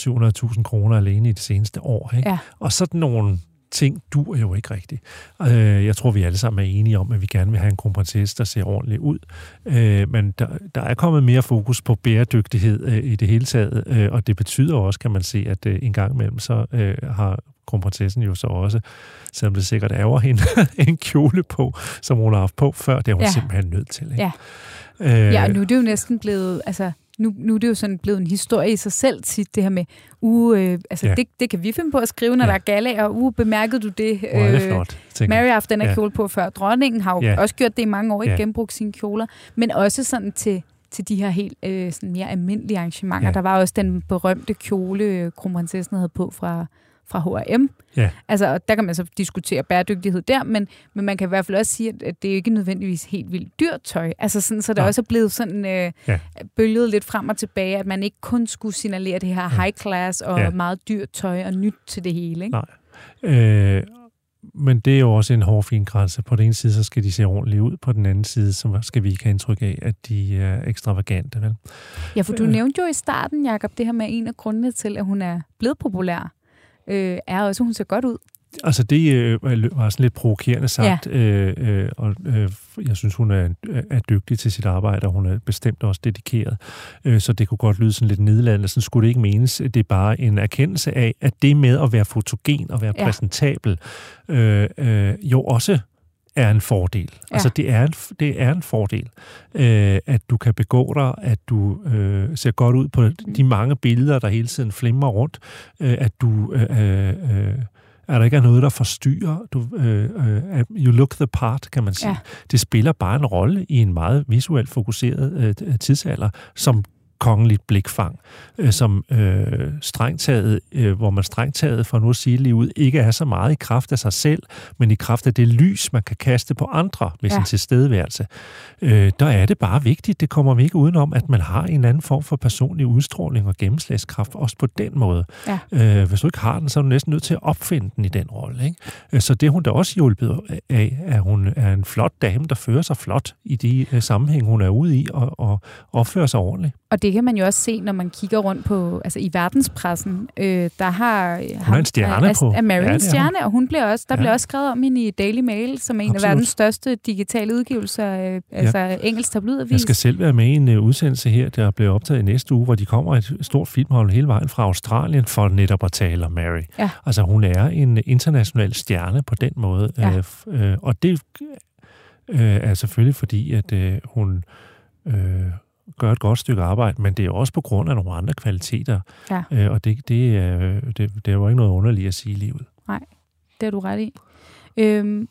700.000 kroner alene i det seneste år. Ikke? Ja. Og sådan nogle ting dur jo ikke rigtigt. Øh, jeg tror, vi alle sammen er enige om, at vi gerne vil have en kronprinsesse, der ser ordentligt ud. Øh, men der, der er kommet mere fokus på bæredygtighed øh, i det hele taget, øh, og det betyder også, kan man se, at øh, en gang imellem så øh, har kronprinsessen jo så også, selvom det sikkert ærger hende, en kjole på, som hun har haft på før. Det er hun Ja. simpelthen nødt til. Ikke? Ja. Øh, Ja, og nu er det jo næsten blevet, altså nu, nu er det jo sådan blevet en historie i sig selv tit, det her med, uh, øh, altså Ja. det, det kan vi finde på at skrive, når Ja. der er gala, og uh, bemærkede du det? Hvor er det flot, tænker Mary jeg. har haft den her Ja. kjole på før. Dronningen har jo Ja. også gjort det i mange år, ikke Ja. genbrugt sine kjoler, men også sådan til til de her helt øh, sådan mere almindelige arrangementer. Ja. Ja. Der var også den berømte kjole, øh, kronprinsessen havde på fra, fra H&M. Ja. Altså, og der kan man så diskutere bæredygtighed der, men, men man kan i hvert fald også sige, at- det er ikke nødvendigvis helt vildt dyrt tøj. Altså sådan, så det Nej. også er blevet sådan øh, Ja. bølget lidt frem og tilbage, at man ikke kun skulle signalere det her high class og Ja. ja. meget dyrt tøj og nyt til det hele. Ikke? Nej. Øh, men det er jo også en hård fin grænse. På den ene side, så skal de se ordentligt ud. På den anden side, så skal vi ikke have indtryk af, at de er ekstravagante. Vel? Ja, for du Øh. nævnte jo i starten, Jacob, det her med en af grundene til, at hun er blevet populær, øh, er også, hun ser godt ud. Altså det øh, var sådan lidt provokerende sagt, ja. øh, øh, og øh, jeg synes, hun er, er dygtig til sit arbejde, og hun er bestemt også dedikeret. Øh, så det kunne godt lyde sådan lidt nedladende. Sådan skulle det ikke menes. Det er bare en erkendelse af, at det med at være fotogen og være ja. præsentabel, øh, øh, jo også er en fordel. Ja. Altså, det er en, det er en fordel, øh, at du kan begå dig, at du øh, ser godt ud på de mange billeder, der hele tiden flimmer rundt, øh, at du... Øh, øh, er der ikke er noget, der forstyrrer. Du, øh, øh, you look the part, kan man sige. Ja. Det spiller bare en rolle i en meget visuelt fokuseret øh, tidsalder, som kongeligt blikfang, øh, som øh, strengt taget, øh, hvor man strengt taget, for nu at sige lige ud, ikke er så meget i kraft af sig selv, men i kraft af det lys, man kan kaste på andre med ja. sin tilstedeværelse. Øh, der er det bare vigtigt, det kommer vi ikke udenom, at man har en anden form for personlig udstråling og gennemslagskraft, også på den måde. Ja. Øh, hvis du ikke har den, så er du næsten nødt til at opfinde den i den rolle. Ikke? Øh, så det hun da også hjulpet af, at hun er en flot dame, der fører sig flot i de uh, sammenhæng, hun er ude i, og, og opfører sig ordentligt. Og det kan man jo også se, når man kigger rundt på, altså i verdenspressen. Øh, der har... Hun er en stjerne er, på. Er Mary ja, en stjerne, og hun bliver også, der ja. bliver også skrevet om hende i Daily Mail, som er en Absolut. af verdens største digitale udgivelser, øh, altså ja. engelsk tabloidavis. Jeg skal selv være med i en uh, udsendelse her, der bliver optaget i næste uge, hvor de kommer et stort filmhold hele vejen fra Australien for netop at tale om Mary. Ja. Altså hun er en international stjerne på den måde. Ja. Øh, øh, og det øh, er selvfølgelig fordi, at øh, hun... Øh, gør et godt stykke arbejde, men det er også på grund af nogle andre kvaliteter. Ja. Øh, og det, det, er, det, det er jo ikke noget underligt at sige i livet. Nej, det er du ret i. Øhm,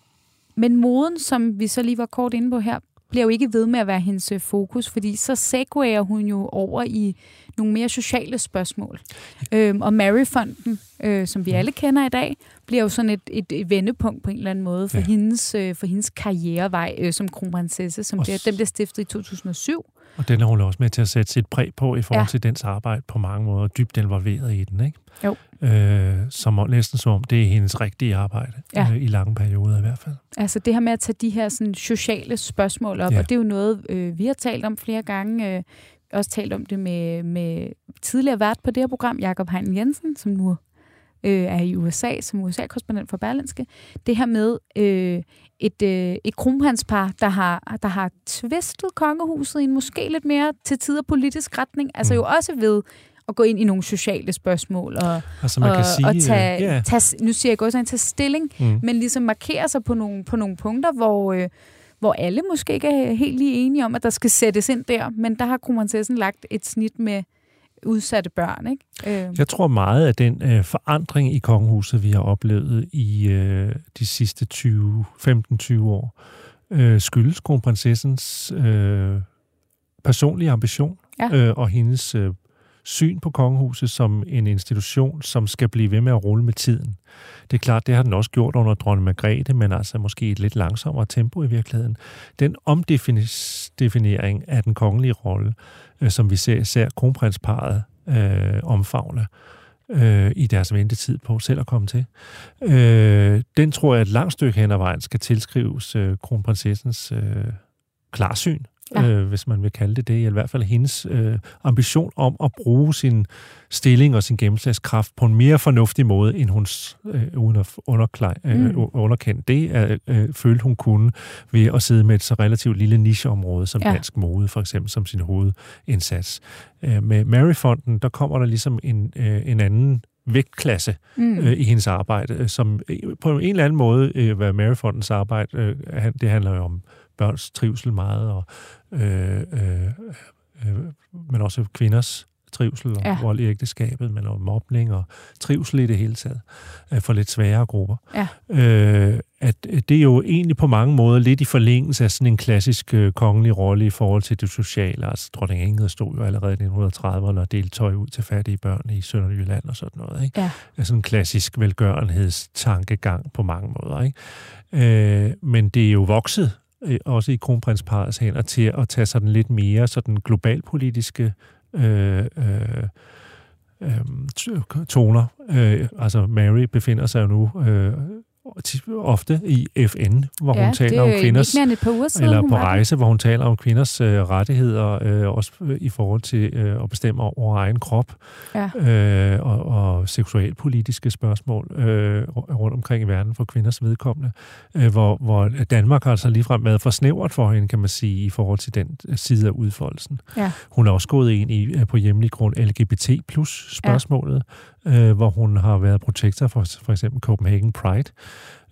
men moden, som vi så lige var kort inde på her, bliver jo ikke ved med at være hendes øh, fokus, fordi så segwayer hun jo over i nogle mere sociale spørgsmål. Øhm, og Maryfonden, øh, som vi alle kender i dag, bliver jo sådan et, et, vendepunkt på en eller anden måde for, ja. hendes, øh, for hendes karrierevej øh, som kronprinsesse, som bliver, den bliver stiftet i 2007. Og den er hun også med til at sætte sit præg på i forhold ja. til dens arbejde på mange måder, dybt involveret i den, ikke? Jo. Øh, som næsten som om det er hendes rigtige arbejde, ja. øh, i lange perioder i hvert fald. Altså det her med at tage de her sådan, sociale spørgsmål op, ja. og det er jo noget, øh, vi har talt om flere gange, øh, også talt om det med, med tidligere vært på det her program, Jakob Hein Jensen, som nu øh, er i USA som USA-korrespondent for Berlinske. Det her med øh, et, øh, et kronprinspar, der har, der har tvistet kongehuset i en måske lidt mere til tider politisk retning. Altså mm. jo også ved at gå ind i nogle sociale spørgsmål og, altså, man og, kan sige, og tage, yeah. tage, nu siger jeg godt sådan, tage stilling, mm. men ligesom markere sig på nogle, på nogle punkter, hvor, øh, hvor alle måske ikke er helt lige enige om, at der skal sættes ind der, men der har kronprinsessen lagt et snit med udsatte børn. Ikke? Øh. Jeg tror meget af den øh, forandring i kongehuset, vi har oplevet i øh, de sidste 15-20 år, øh, skyldes kronprinsessens øh, personlige ambition ja. øh, og hendes øh, syn på kongehuset som en institution, som skal blive ved med at rulle med tiden. Det er klart, det har den også gjort under dronning Margrethe, men altså måske et lidt langsommere tempo i virkeligheden. Den omdefinering af den kongelige rolle, øh, som vi ser især kronprinsparet øh, omfavne, øh, i deres ventetid på selv at komme til. Øh, den tror jeg et langt stykke hen ad vejen skal tilskrives øh, kronprinsessens øh, klarsyn ja. øh, hvis man vil kalde det det. I hvert fald hendes øh, ambition om at bruge sin stilling og sin gennemslagskraft på en mere fornuftig måde, end hun, øh, uden at underklej, øh, mm. underkende det, øh, følte hun kunne ved at sidde med et så relativt lille nicheområde som ja. dansk mode, for eksempel som sin hovedindsats. Øh, med Maryfonden, der kommer der ligesom en, øh, en anden vægtklasse mm. øh, i hendes arbejde, øh, som øh, på en eller anden måde, øh, hvad Maryfondens arbejde, øh, det handler jo om børns trivsel meget, og, øh, øh, øh, men også kvinders trivsel og ja. vold i ægteskabet, men også mobning og trivsel i det hele taget øh, for lidt sværere grupper. Ja. Øh, at det er jo egentlig på mange måder lidt i forlængelse af sådan en klassisk øh, kongelig rolle i forhold til det sociale. Altså, dronning Ingrid stod jo allerede i 1930'erne og delte tøj ud til fattige børn i Sønderjylland og sådan noget. Ikke? Ja. Altså en klassisk velgørenhedstankegang på mange måder. Ikke? Øh, men det er jo vokset øh, også i kronprinsparets hænder til at tage sådan lidt mere sådan globalpolitiske øh, øh, øh, toner. Øh, altså Mary befinder sig jo nu øh, ofte i FN, hvor ja, hun taler om kvinders... Er uger siden, eller på rejse, hvor hun taler om kvinders øh, rettigheder, øh, også øh, i forhold til øh, at bestemme over egen krop, Ja. øh, og, og seksualpolitiske spørgsmål øh, rundt omkring i verden for kvinders vedkommende, øh, hvor, hvor Danmark har altså ligefrem været for snævert for hende, kan man sige, i forhold til den side af udfoldelsen. Ja. Hun er også gået ind i øh, på hjemlig grund LGBT plus spørgsmålet. Øh, hvor hun har været protektor for for eksempel Copenhagen Pride.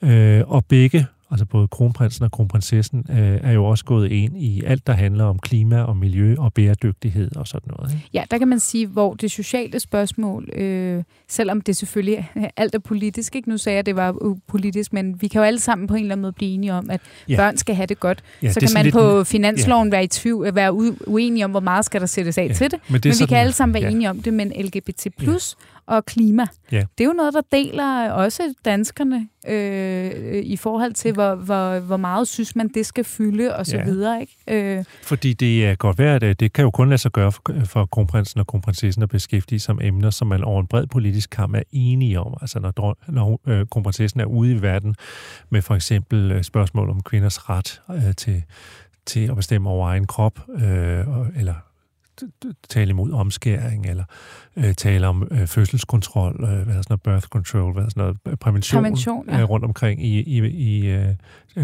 Øh, og begge, altså både kronprinsen og kronprinsessen, øh, er jo også gået ind i alt, der handler om klima og miljø og bæredygtighed og sådan noget. Ikke? Ja, der kan man sige, hvor det sociale spørgsmål, øh, selvom det selvfølgelig alt er politisk, ikke? nu sagde jeg, at det var politisk, men vi kan jo alle sammen på en eller anden måde blive enige om, at Ja. ja. børn skal have det godt. Ja, så det kan man på lidt- finansloven være, i tvivl, være uenige om, hvor meget skal der sættes af Ja, til det, men det men vi sådan- kan alle sammen være ja. enige om det, men LGBT plus og klima, Ja. det er jo noget, der deler også danskerne øh, i forhold til, hvor, hvor, hvor meget synes man, det skal fylde og så Ja. videre. Ikke? Øh, Fordi det er godt værd, at det kan jo kun lade sig gøre for, for kronprinsen og kronprinsessen at beskæftige sig med emner, som man over en bred politisk kamp er enige om. Altså når, når øh, kronprinsessen er ude i verden med for eksempel øh, spørgsmål om kvinders ret øh, til, til at bestemme over egen krop, øh, eller tale imod omskæring, eller øh, tale om øh, fødselskontrol, øh, hvad er sådan noget, birth control, hvad er sådan noget, prævention, Prævention, ja. øh, rundt omkring i, i, i øh,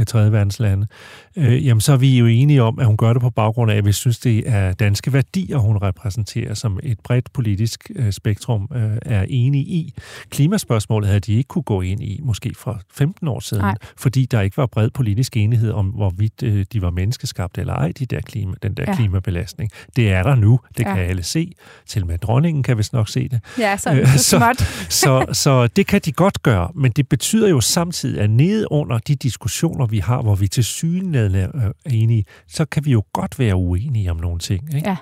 tredje verdens lande, øh, jamen så er vi jo enige om, at hun gør det på baggrund af, at vi synes, det er danske værdier, hun repræsenterer, som et bredt politisk øh, spektrum øh, er enige i. Klimaspørgsmålet havde de ikke kunne gå ind i, måske for 15 år siden, Nej. fordi der ikke var bred politisk enighed om, hvorvidt øh, de var menneskeskabte eller ej, de der klima, den der Ja. klimabelastning. Det er der nu, det Ja. kan alle se. Til med dronningen kan vist nok se det. ja, så, Øh, så så- småt. Så, så det kan de godt gøre, men det betyder jo samtidig, at nede under de diskussioner, vi har, hvor vi til synligheden er enige, så kan vi jo godt være uenige om nogle ting, ikke? Ja.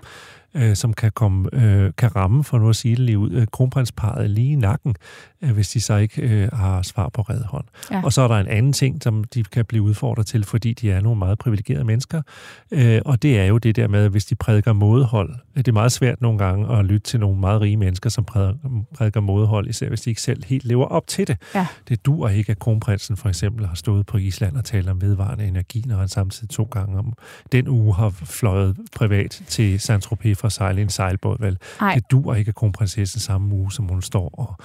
Øh, som kan, komme, øh, kan ramme, for nu at sige det lige ud, øh, kronprinsparet lige i nakken, øh, hvis de så ikke øh, har svar på red hånd. Ja. Og så er der en anden ting, som de kan blive udfordret til, fordi de er nogle meget privilegerede mennesker, øh, og det er jo det der med, at hvis de prædiker modhold, det er meget svært nogle gange at lytte til nogle meget rige mennesker, som prædiker, modhold, især hvis de ikke selv helt lever op til det. Ja. Det dur ikke, at kronprinsen for eksempel har stået på Island og talt om vedvarende energi, når han samtidig to gange om den uge har fløjet privat til Saint-Tropez for at sejle i en sejlbåd. Vel? Ej. Det dur ikke, at kronprinsessen samme uge, som hun står og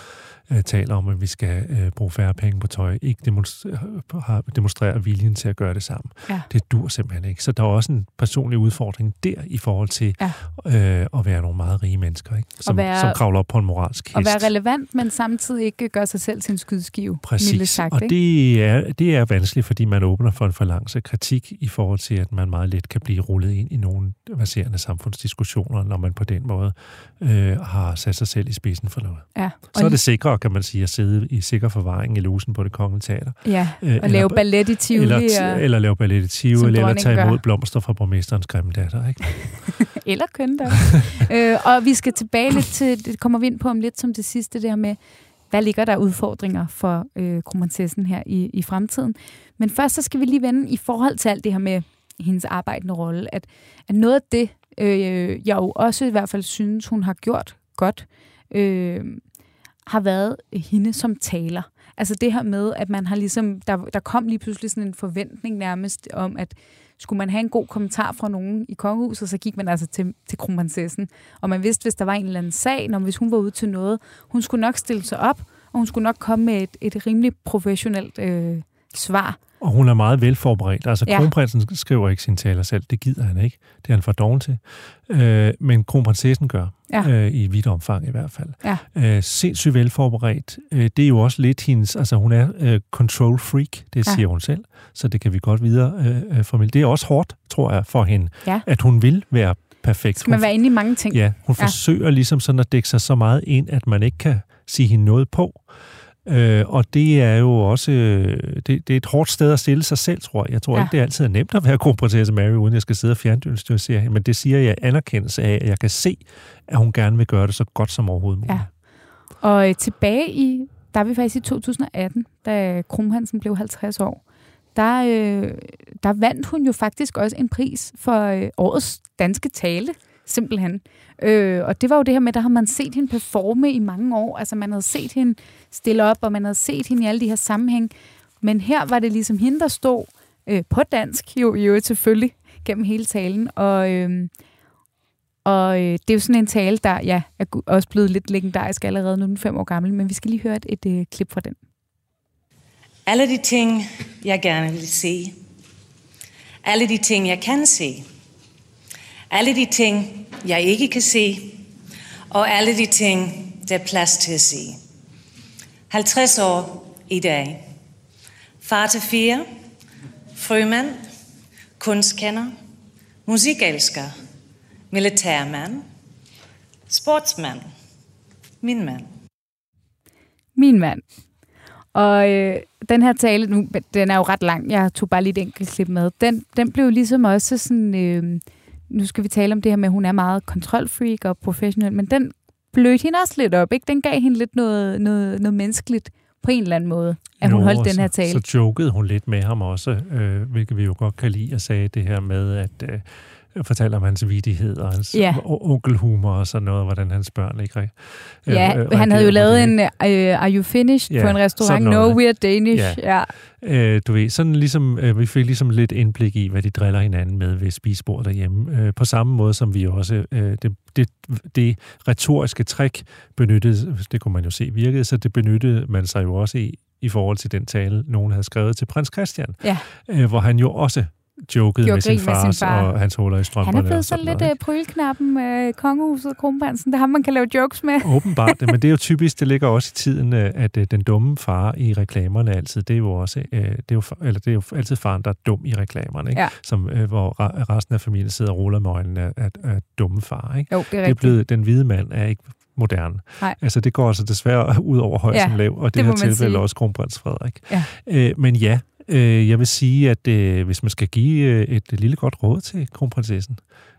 øh, taler om, at vi skal øh, bruge færre penge på tøj, ikke demonstrerer, demonstrerer viljen til at gøre det samme. Ja. Det dur simpelthen ikke. Så der er også en personlig udfordring der i forhold til Ja. øh, at være nogle meget rige mennesker, ikke? Som, være- som kravler op på en moralsk hest. At være relevant, men samtidig ikke gøre sig selv til en skydeskive. Præcis, sagt, og ikke? det er, det er vanskeligt, fordi man åbner for en forlangse kritik i forhold til, at man meget let kan blive rullet ind i nogle verserende samfundsdiskussioner, når man på den måde øh, har sat sig selv i spidsen for noget. Ja. Så er det sikrere, kan man sige, at sidde i sikker forvaring i lusen på det kongelige teater. Ja, Øh, og lave ballet i Tivoli. Eller, eller lave ballet i Tivoli, eller dronningen tage imod gør. blomster fra borgmesterens grimme datter. Ikke? eller kønne der. øh, og vi skal tilbage lidt til, det kommer vi ind på om lidt som det sidste, det her med, hvad ligger der udfordringer for øh, kronprinsessen her i, i fremtiden. Men først så skal vi lige vende i forhold til alt det her med hendes arbejdende rolle, at, at noget af det, øh, jeg jo også i hvert fald synes, hun har gjort godt, øh, har været hende som taler. Altså det her med, at man har ligesom, der, der kom lige pludselig sådan en forventning nærmest om, at skulle man have en god kommentar fra nogen i kongehuset, så gik man altså til, til kronprinsessen. Og man vidste, hvis der var en eller anden sag, når hvis hun var ude til noget, hun skulle nok stille sig op, og hun skulle nok komme med et, et rimelig professionelt øh, svar. Og hun er meget velforberedt. Altså, Ja. kronprinsen skriver ikke sin taler selv. Det gider han ikke. Det er han for doven til. Øh, men kronprinsessen gør. Ja. Øh, I vidt omfang i hvert fald. Ja. Øh, sindssygt velforberedt. Øh, det er jo også lidt hendes... Altså, hun er øh, control freak. Det Ja. siger hun selv. Så det kan vi godt videre øh, øh, formidle. Det er også hårdt, tror jeg, for hende. Ja. At hun vil være perfekt. Skal man Hun være inde i mange ting? Ja, hun ja. forsøger ligesom sådan at dække sig så meget ind, at man ikke kan sige hende noget på. Øh, og det er jo også øh, det, det er et hårdt sted at stille sig selv, tror jeg. Jeg tror Ja. ikke, det er altid er nemt at være kronprinsesse Mary, uden jeg skal sidde og fjernsynsstyre hende, men det siger jeg anerkendelse af, at jeg kan se, at hun gerne vil gøre det så godt som overhovedet muligt. Ja. Og øh, tilbage i, der er vi faktisk i 2018, da kronprinsen blev 50 år, der, øh, der vandt hun jo faktisk også en pris for øh, årets danske tale, simpelthen. Øh, og det var jo det her med, der har man set hende performe i mange år. Altså man havde set hende stille op, og man havde set hende i alle de her sammenhæng, Men her var det ligesom hende, der stod øh, på dansk, jo i øvrigt selvfølgelig, gennem hele talen. Og, øh, og øh, det er jo sådan en tale, der ja, er også blevet lidt legendarisk allerede, nu er den fem år gammel, men vi skal lige høre et, et øh, klip fra den. Alle de ting, jeg gerne vil se. Alle de ting, jeg kan se. Alle de ting, jeg ikke kan se. Og alle de ting, der er plads til at se. 50 år i dag. Far til fire. Frømand. Kunstkender. Musikelsker. Militærmand. Sportsmand. Min mand. Min mand. Og øh, den her tale, nu, den er jo ret lang, jeg tog bare lige et enkelt klip med, den, den blev ligesom også sådan, øh, nu skal vi tale om det her med, at hun er meget kontrolfreak og professionel, men den blødte hende også lidt op, ikke? Den gav hende lidt noget, noget, noget menneskeligt på en eller anden måde, at jo, hun holdt den her tale. Så, så jokede hun lidt med ham også, øh, hvilket vi jo godt kan lide, og sagde det her med, at øh, fortæller om hans vidighed og hans ja. onkelhumor og sådan noget, hvordan hans børn ikke rigtig... Ja, øh, han havde jo lavet en uh, Are You Finished ja, på en restaurant, No We're Danish. Ja. ja. Øh, du ved, sådan ligesom, øh, vi fik ligesom lidt indblik i, hvad de driller hinanden med ved spisbord derhjemme. Øh, på samme måde som vi også, øh, det, det, det retoriske trick benyttede, det kunne man jo se virkede, så det benyttede man sig jo også i, i forhold til den tale, nogen havde skrevet til prins Christian, ja. øh, hvor han jo også jokede med sin, far, med sin far og hans huller i strømperne. Han er blevet så lidt noget, prylknappen med kongehuset kronprinsen. Det har man kan lave jokes med. Åbenbart, men det er jo typisk, det ligger også i tiden, øh, at øh, den dumme far i reklamerne altid, det er jo også, øh, det er jo, eller det er jo altid faren, der er dum i reklamerne, ikke? Ja. Som, hvor resten af familien sidder og ruller med øjnene af, af, af dumme far. Ikke? Jo, det er, det er blevet, den hvide mand er ikke moderne. Nej. Altså det går altså desværre ud over højst ja, lav, og det, det her tilfælde sige. også kronprins Frederik. Ja. Øh, men ja, Øh, jeg vil sige, at øh, hvis man skal give øh, et lille godt råd til kronprinsessen,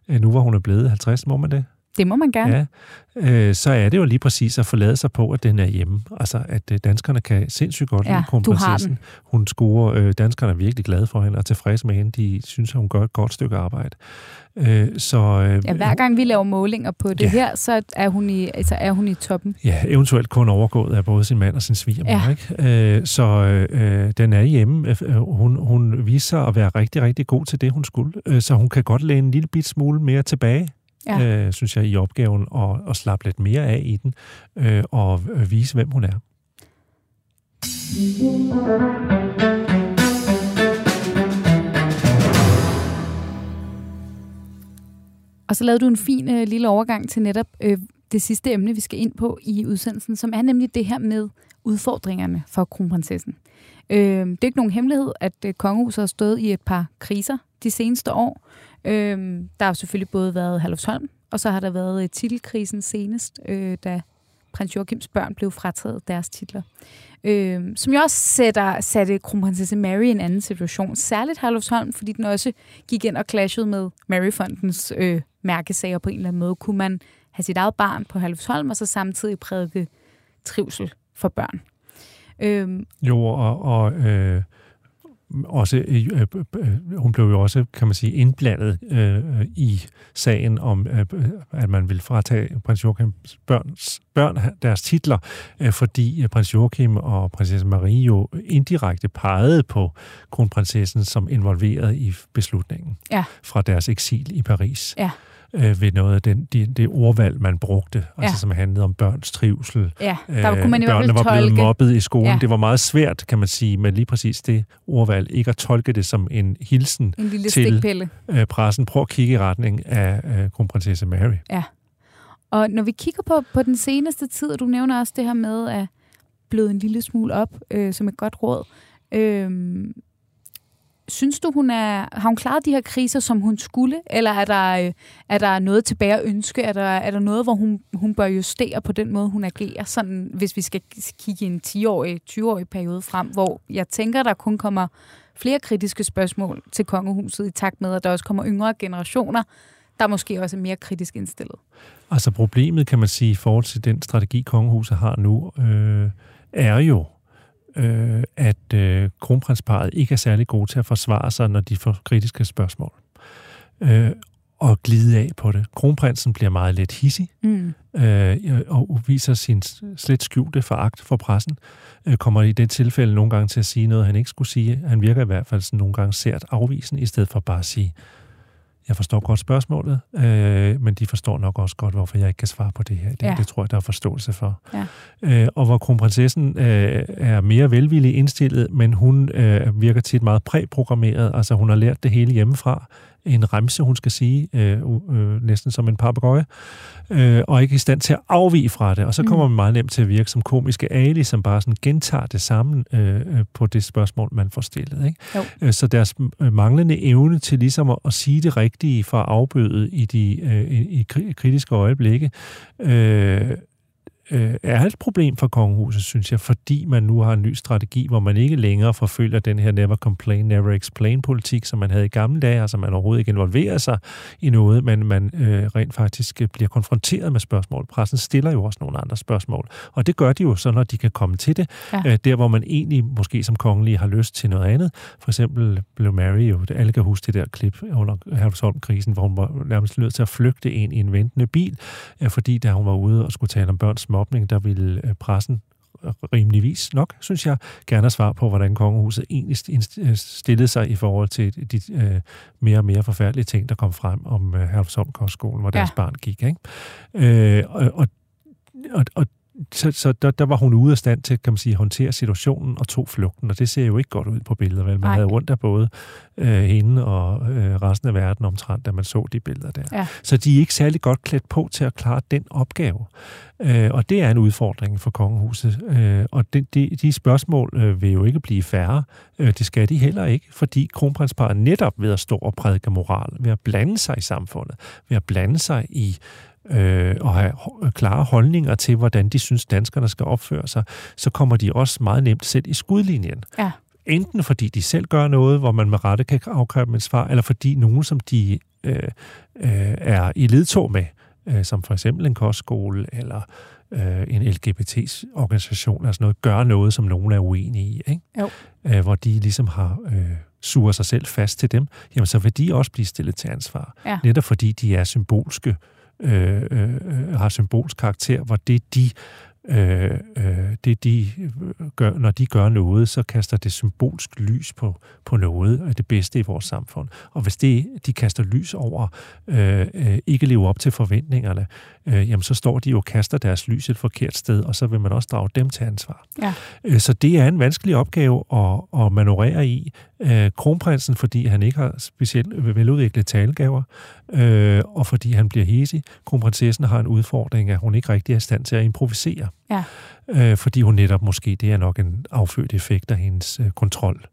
øh, nu hvor hun er blevet 50, må man det? Det må man gerne. Ja, øh, så er det jo lige præcis at forlade sig på, at den er hjemme. Altså, at øh, danskerne kan sindssygt godt ja, lide kronprinsessen. Hun scorer, øh, danskerne er virkelig glade for hende og tilfredse med hende. De synes, at hun gør et godt stykke arbejde. Øh, så, øh, ja, hver gang vi laver målinger på det ja. her, så er hun, i, altså er hun i toppen. Ja, eventuelt kun overgået af både sin mand og sin svigermor. Ja. Ikke? Øh, så øh, den er hjemme. Øh, hun, hun viser at være rigtig, rigtig god til det, hun skulle. Øh, så hun kan godt læne en lille bit smule mere tilbage ja. øh, synes jeg, i opgaven, og, og slappe lidt mere af i den, øh, og vise, hvem hun er. Og så lavede du en fin øh, lille overgang til netop øh, det sidste emne, vi skal ind på i udsendelsen, som er nemlig det her med udfordringerne for kronprinsessen. Øh, det er ikke nogen hemmelighed, at øh, kongehuset har stået i et par kriser de seneste år. Øh, der har selvfølgelig både været Halvsholm, og så har der været øh, titelkrisen senest, øh, da prins Joachims børn blev frataget deres titler. Øh, som jo også sætter, satte kronprinsesse Mary i en anden situation. Særligt Halvsholm, fordi den også gik ind og clashede med Maryfondens øh, mærkesager på en eller anden måde. Kunne man have sit eget barn på Halvsholm, og så samtidig prædike trivsel for børn? Øh, jo, og, og øh, også, øh, øh, øh, hun blev jo også, kan man sige, indblandet øh, i sagen om, øh, at man ville fratage prins Joachims børns, børn deres titler, øh, fordi prins Joachim og prinsesse Marie jo indirekte pegede på kronprinsessen som involveret i beslutningen ja. fra deres eksil i Paris. Ja øh, ved noget af den, de, det ordvalg, man brugte, altså, ja. altså som handlede om børns trivsel. Ja, der kunne man i hvert fald var blevet mobbet i skolen. Ja. Det var meget svært, kan man sige, med lige præcis det ordvalg, ikke at tolke det som en hilsen en lille til stikpille. Øh, pressen. Prøv at kigge i retning af øh, kronprinsesse Mary. Ja. Og når vi kigger på, på den seneste tid, og du nævner også det her med at bløde en lille smule op øh, som et godt råd, øh, Synes du, hun er, har hun klaret de her kriser, som hun skulle? Eller er der, er der noget tilbage at ønske? Er der, er der noget, hvor hun, hun bør justere på den måde, hun agerer? Sådan, hvis vi skal kigge i en 10-årig, 20-årig periode frem, hvor jeg tænker, der kun kommer flere kritiske spørgsmål til kongehuset i takt med, at der også kommer yngre generationer, der måske også er mere kritisk indstillet. Altså problemet, kan man sige, i forhold til den strategi, kongehuset har nu, øh, er jo, øh, at øh, kronprinsparet ikke er særlig gode til at forsvare sig, når de får kritiske spørgsmål. Øh, og glide af på det. Kronprinsen bliver meget let hissig, mm. øh, og viser sin slet skjulte foragt for pressen, øh, kommer i det tilfælde nogle gange til at sige noget, han ikke skulle sige. Han virker i hvert fald sådan nogle gange sært afvisende, i stedet for bare at sige, jeg forstår godt spørgsmålet, øh, men de forstår nok også godt, hvorfor jeg ikke kan svare på det her. Det, ja. det tror jeg, der er forståelse for. Ja. Øh, og hvor kronprinsessen øh, er mere velvillig indstillet, men hun øh, virker tit meget præprogrammeret. Altså hun har lært det hele hjemmefra en remse, hun skal sige, øh, øh, næsten som en papegøje, øh, og ikke i stand til at afvige fra det. Og så kommer mm. man meget nemt til at virke som komiske Ali, som bare sådan gentager det samme øh, øh på det spørgsmål, man får stillet. Ikke? Jo. Øh, så deres øh, manglende evne til ligesom at, at sige det rigtige for at afbøde i de øh, i, i kritiske øjeblikke, øh, øh, er et problem for kongehuset, synes jeg, fordi man nu har en ny strategi, hvor man ikke længere forfølger den her never complain, never explain politik, som man havde i gamle dage, altså man overhovedet ikke involverer sig i noget, men man øh, rent faktisk bliver konfronteret med spørgsmål. Pressen stiller jo også nogle andre spørgsmål, og det gør de jo så, når de kan komme til det, ja. øh, der hvor man egentlig måske som kongelige har lyst til noget andet. For eksempel blev Mary jo, alle kan huske det der klip under Herlufsholm-krisen, hvor hun var nærmest nødt til at flygte ind i en ventende bil, øh, fordi da hun var ude og skulle tale om børns mobning, der ville øh, pressen rimeligvis nok, synes jeg, gerne svar på, hvordan kongehuset egentlig øh, stillede sig i forhold til de øh, mere og mere forfærdelige ting, der kom frem om øh, Herlufsholm Kostskolen, hvor ja. deres barn gik. Ikke? Øh, og, og, og, og så, så der, der var hun ude af stand til, kan man sige, at håndtere situationen og tog flugten, og det ser jo ikke godt ud på billeder, vel? Man Ej. havde rundt af både øh, hende og øh, resten af verden omtrent, da man så de billeder der. Ja. Så de er ikke særlig godt klædt på til at klare den opgave. Øh, og det er en udfordring for kongehuset. Øh, og de, de, de spørgsmål øh, vil jo ikke blive færre. Øh, det skal de heller ikke, fordi kronprinsparet netop ved at stå og prædike moral, ved at blande sig i samfundet, ved at blande sig i øh, og have klare holdninger til, hvordan de synes, danskerne skal opføre sig, så kommer de også meget nemt selv i skudlinjen. Ja. Enten fordi de selv gør noget, hvor man med rette kan afkræve et svar, eller fordi nogen, som de øh, øh, er i ledtog med, øh, som for eksempel en kostskole eller øh, en LGBT-organisation, altså noget, gør noget, som nogen er uenige i, ikke? Jo. Øh, hvor de ligesom har øh, suger sig selv fast til dem, jamen så vil de også blive stillet til ansvar. Ja. Netop fordi de er symbolske øh, øh, har symbolsk karakter, hvor det de øh, øh, det de gør, når de gør noget, så kaster det symbolsk lys på, på noget af det bedste i vores samfund. Og hvis det, de kaster lys over, øh, øh, ikke lever op til forventningerne, øh, jamen så står de jo og kaster deres lys et forkert sted, og så vil man også drage dem til ansvar. Ja. Øh, så det er en vanskelig opgave at, at manøvrere i. Øh, kronprinsen, fordi han ikke har specielt veludviklet talegaver, øh, og fordi han bliver hesig. Kronprinsessen har en udfordring, at hun ikke rigtig er i stand til at improvisere. Ja. Øh, fordi hun netop måske, det er nok en affødt effekt af hendes øh, kontrol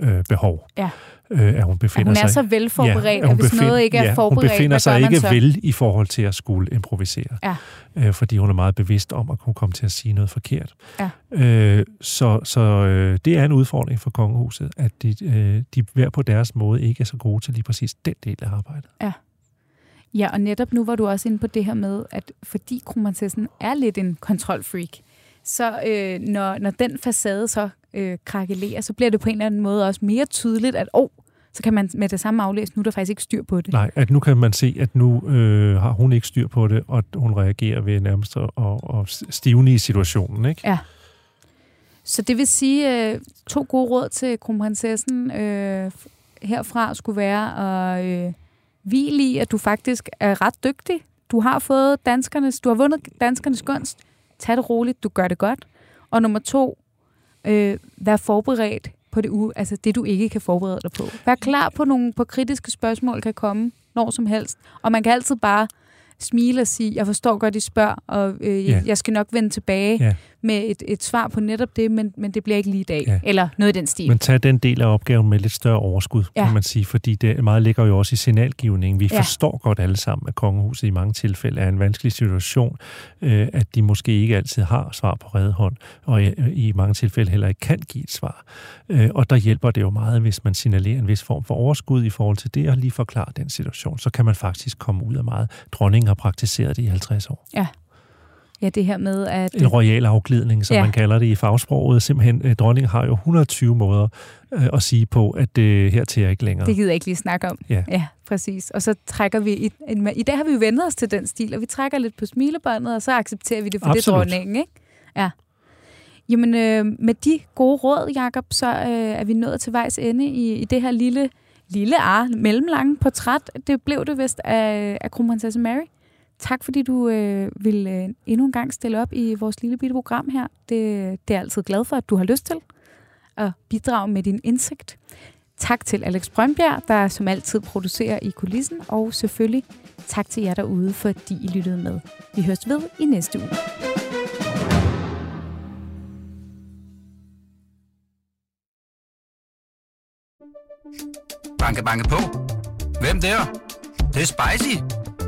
øh, behov. Ja. Øh, at hun befinder at hun er sig, så velforberedt, ja, at, hvis befind, noget ikke er ja, forberedt, hun befinder sig ikke så? vel i forhold til at skulle improvisere. Ja. Øh, fordi hun er meget bevidst om, at hun kommer til at sige noget forkert. Ja. Øh, så så øh, det er en udfordring for kongehuset, at de, øh, de hver på deres måde ikke er så gode til lige præcis den del af arbejdet. Ja. Ja, og netop nu var du også inde på det her med, at fordi kronprinsessen er lidt en kontrolfreak, så øh, når, når den facade så øh, krakelerer, så bliver det på en eller anden måde også mere tydeligt, at oh, så kan man med det samme aflæse, nu er der faktisk ikke styr på det. Nej, at nu kan man se, at nu øh, har hun ikke styr på det, og hun reagerer ved nærmest at, at stivne i situationen. Ikke? Ja. Så det vil sige, øh, to gode råd til kronprinsessen øh, herfra skulle være at øh, hvile i, at du faktisk er ret dygtig. Du har fået danskernes, du har vundet danskernes gunst. Tag det roligt, du gør det godt. Og nummer to, øh, vær forberedt på det, u- altså det, du ikke kan forberede dig på. Vær klar på nogle på kritiske spørgsmål, kan komme når som helst. Og man kan altid bare smile og sige, jeg forstår godt, I spørger, og øh, yeah. jeg skal nok vende tilbage yeah. Med et, et svar på netop det, men, men det bliver ikke lige i dag. Yeah. Eller noget i den stil. Men tag den del af opgaven med lidt større overskud, ja. kan man sige, fordi det meget ligger jo også i signalgivningen. Vi ja. forstår godt alle sammen, at kongehuset i mange tilfælde er en vanskelig situation, øh, at de måske ikke altid har svar på redde hånd, og i, i mange tilfælde heller ikke kan give et svar. Øh, og der hjælper det jo meget, hvis man signalerer en vis form for overskud i forhold til det, og lige forklare den situation. Så kan man faktisk komme ud af meget. Dronningen har praktiseret det i 50 år. Ja. Ja, det her med, at... En royal afglidning, som Ja. man kalder det i fagsproget. Simpelthen, øh, dronningen har jo 120 måder øh, at sige på, at øh, her til jeg ikke længere. Det gider jeg ikke lige snakke om. Ja. ja præcis. Og så trækker vi... I, I dag har vi jo vendt os til den stil, og vi trækker lidt på smilebåndet, og så accepterer vi det, for Absolut. det dronningen, ikke? Ja. Jamen, øh, med de gode råd, Jakob, så øh, er vi nået til vejs ende i, i det her lille, lille ar, mellemlange portræt. Det blev det vist af, af kronprinsesse Mary. Tak, fordi du øh, vil øh, endnu en gang stille op i vores lille bitte program her. Det, det er jeg altid glad for, at du har lyst til at bidrage med din indsigt. Tak til Alex Brønbjerg, der som altid producerer i kulissen, og selvfølgelig tak til jer derude, fordi I lyttede med. Vi høres ved i næste uge. Banke, banke på. Hvem der? Det, det er spicy.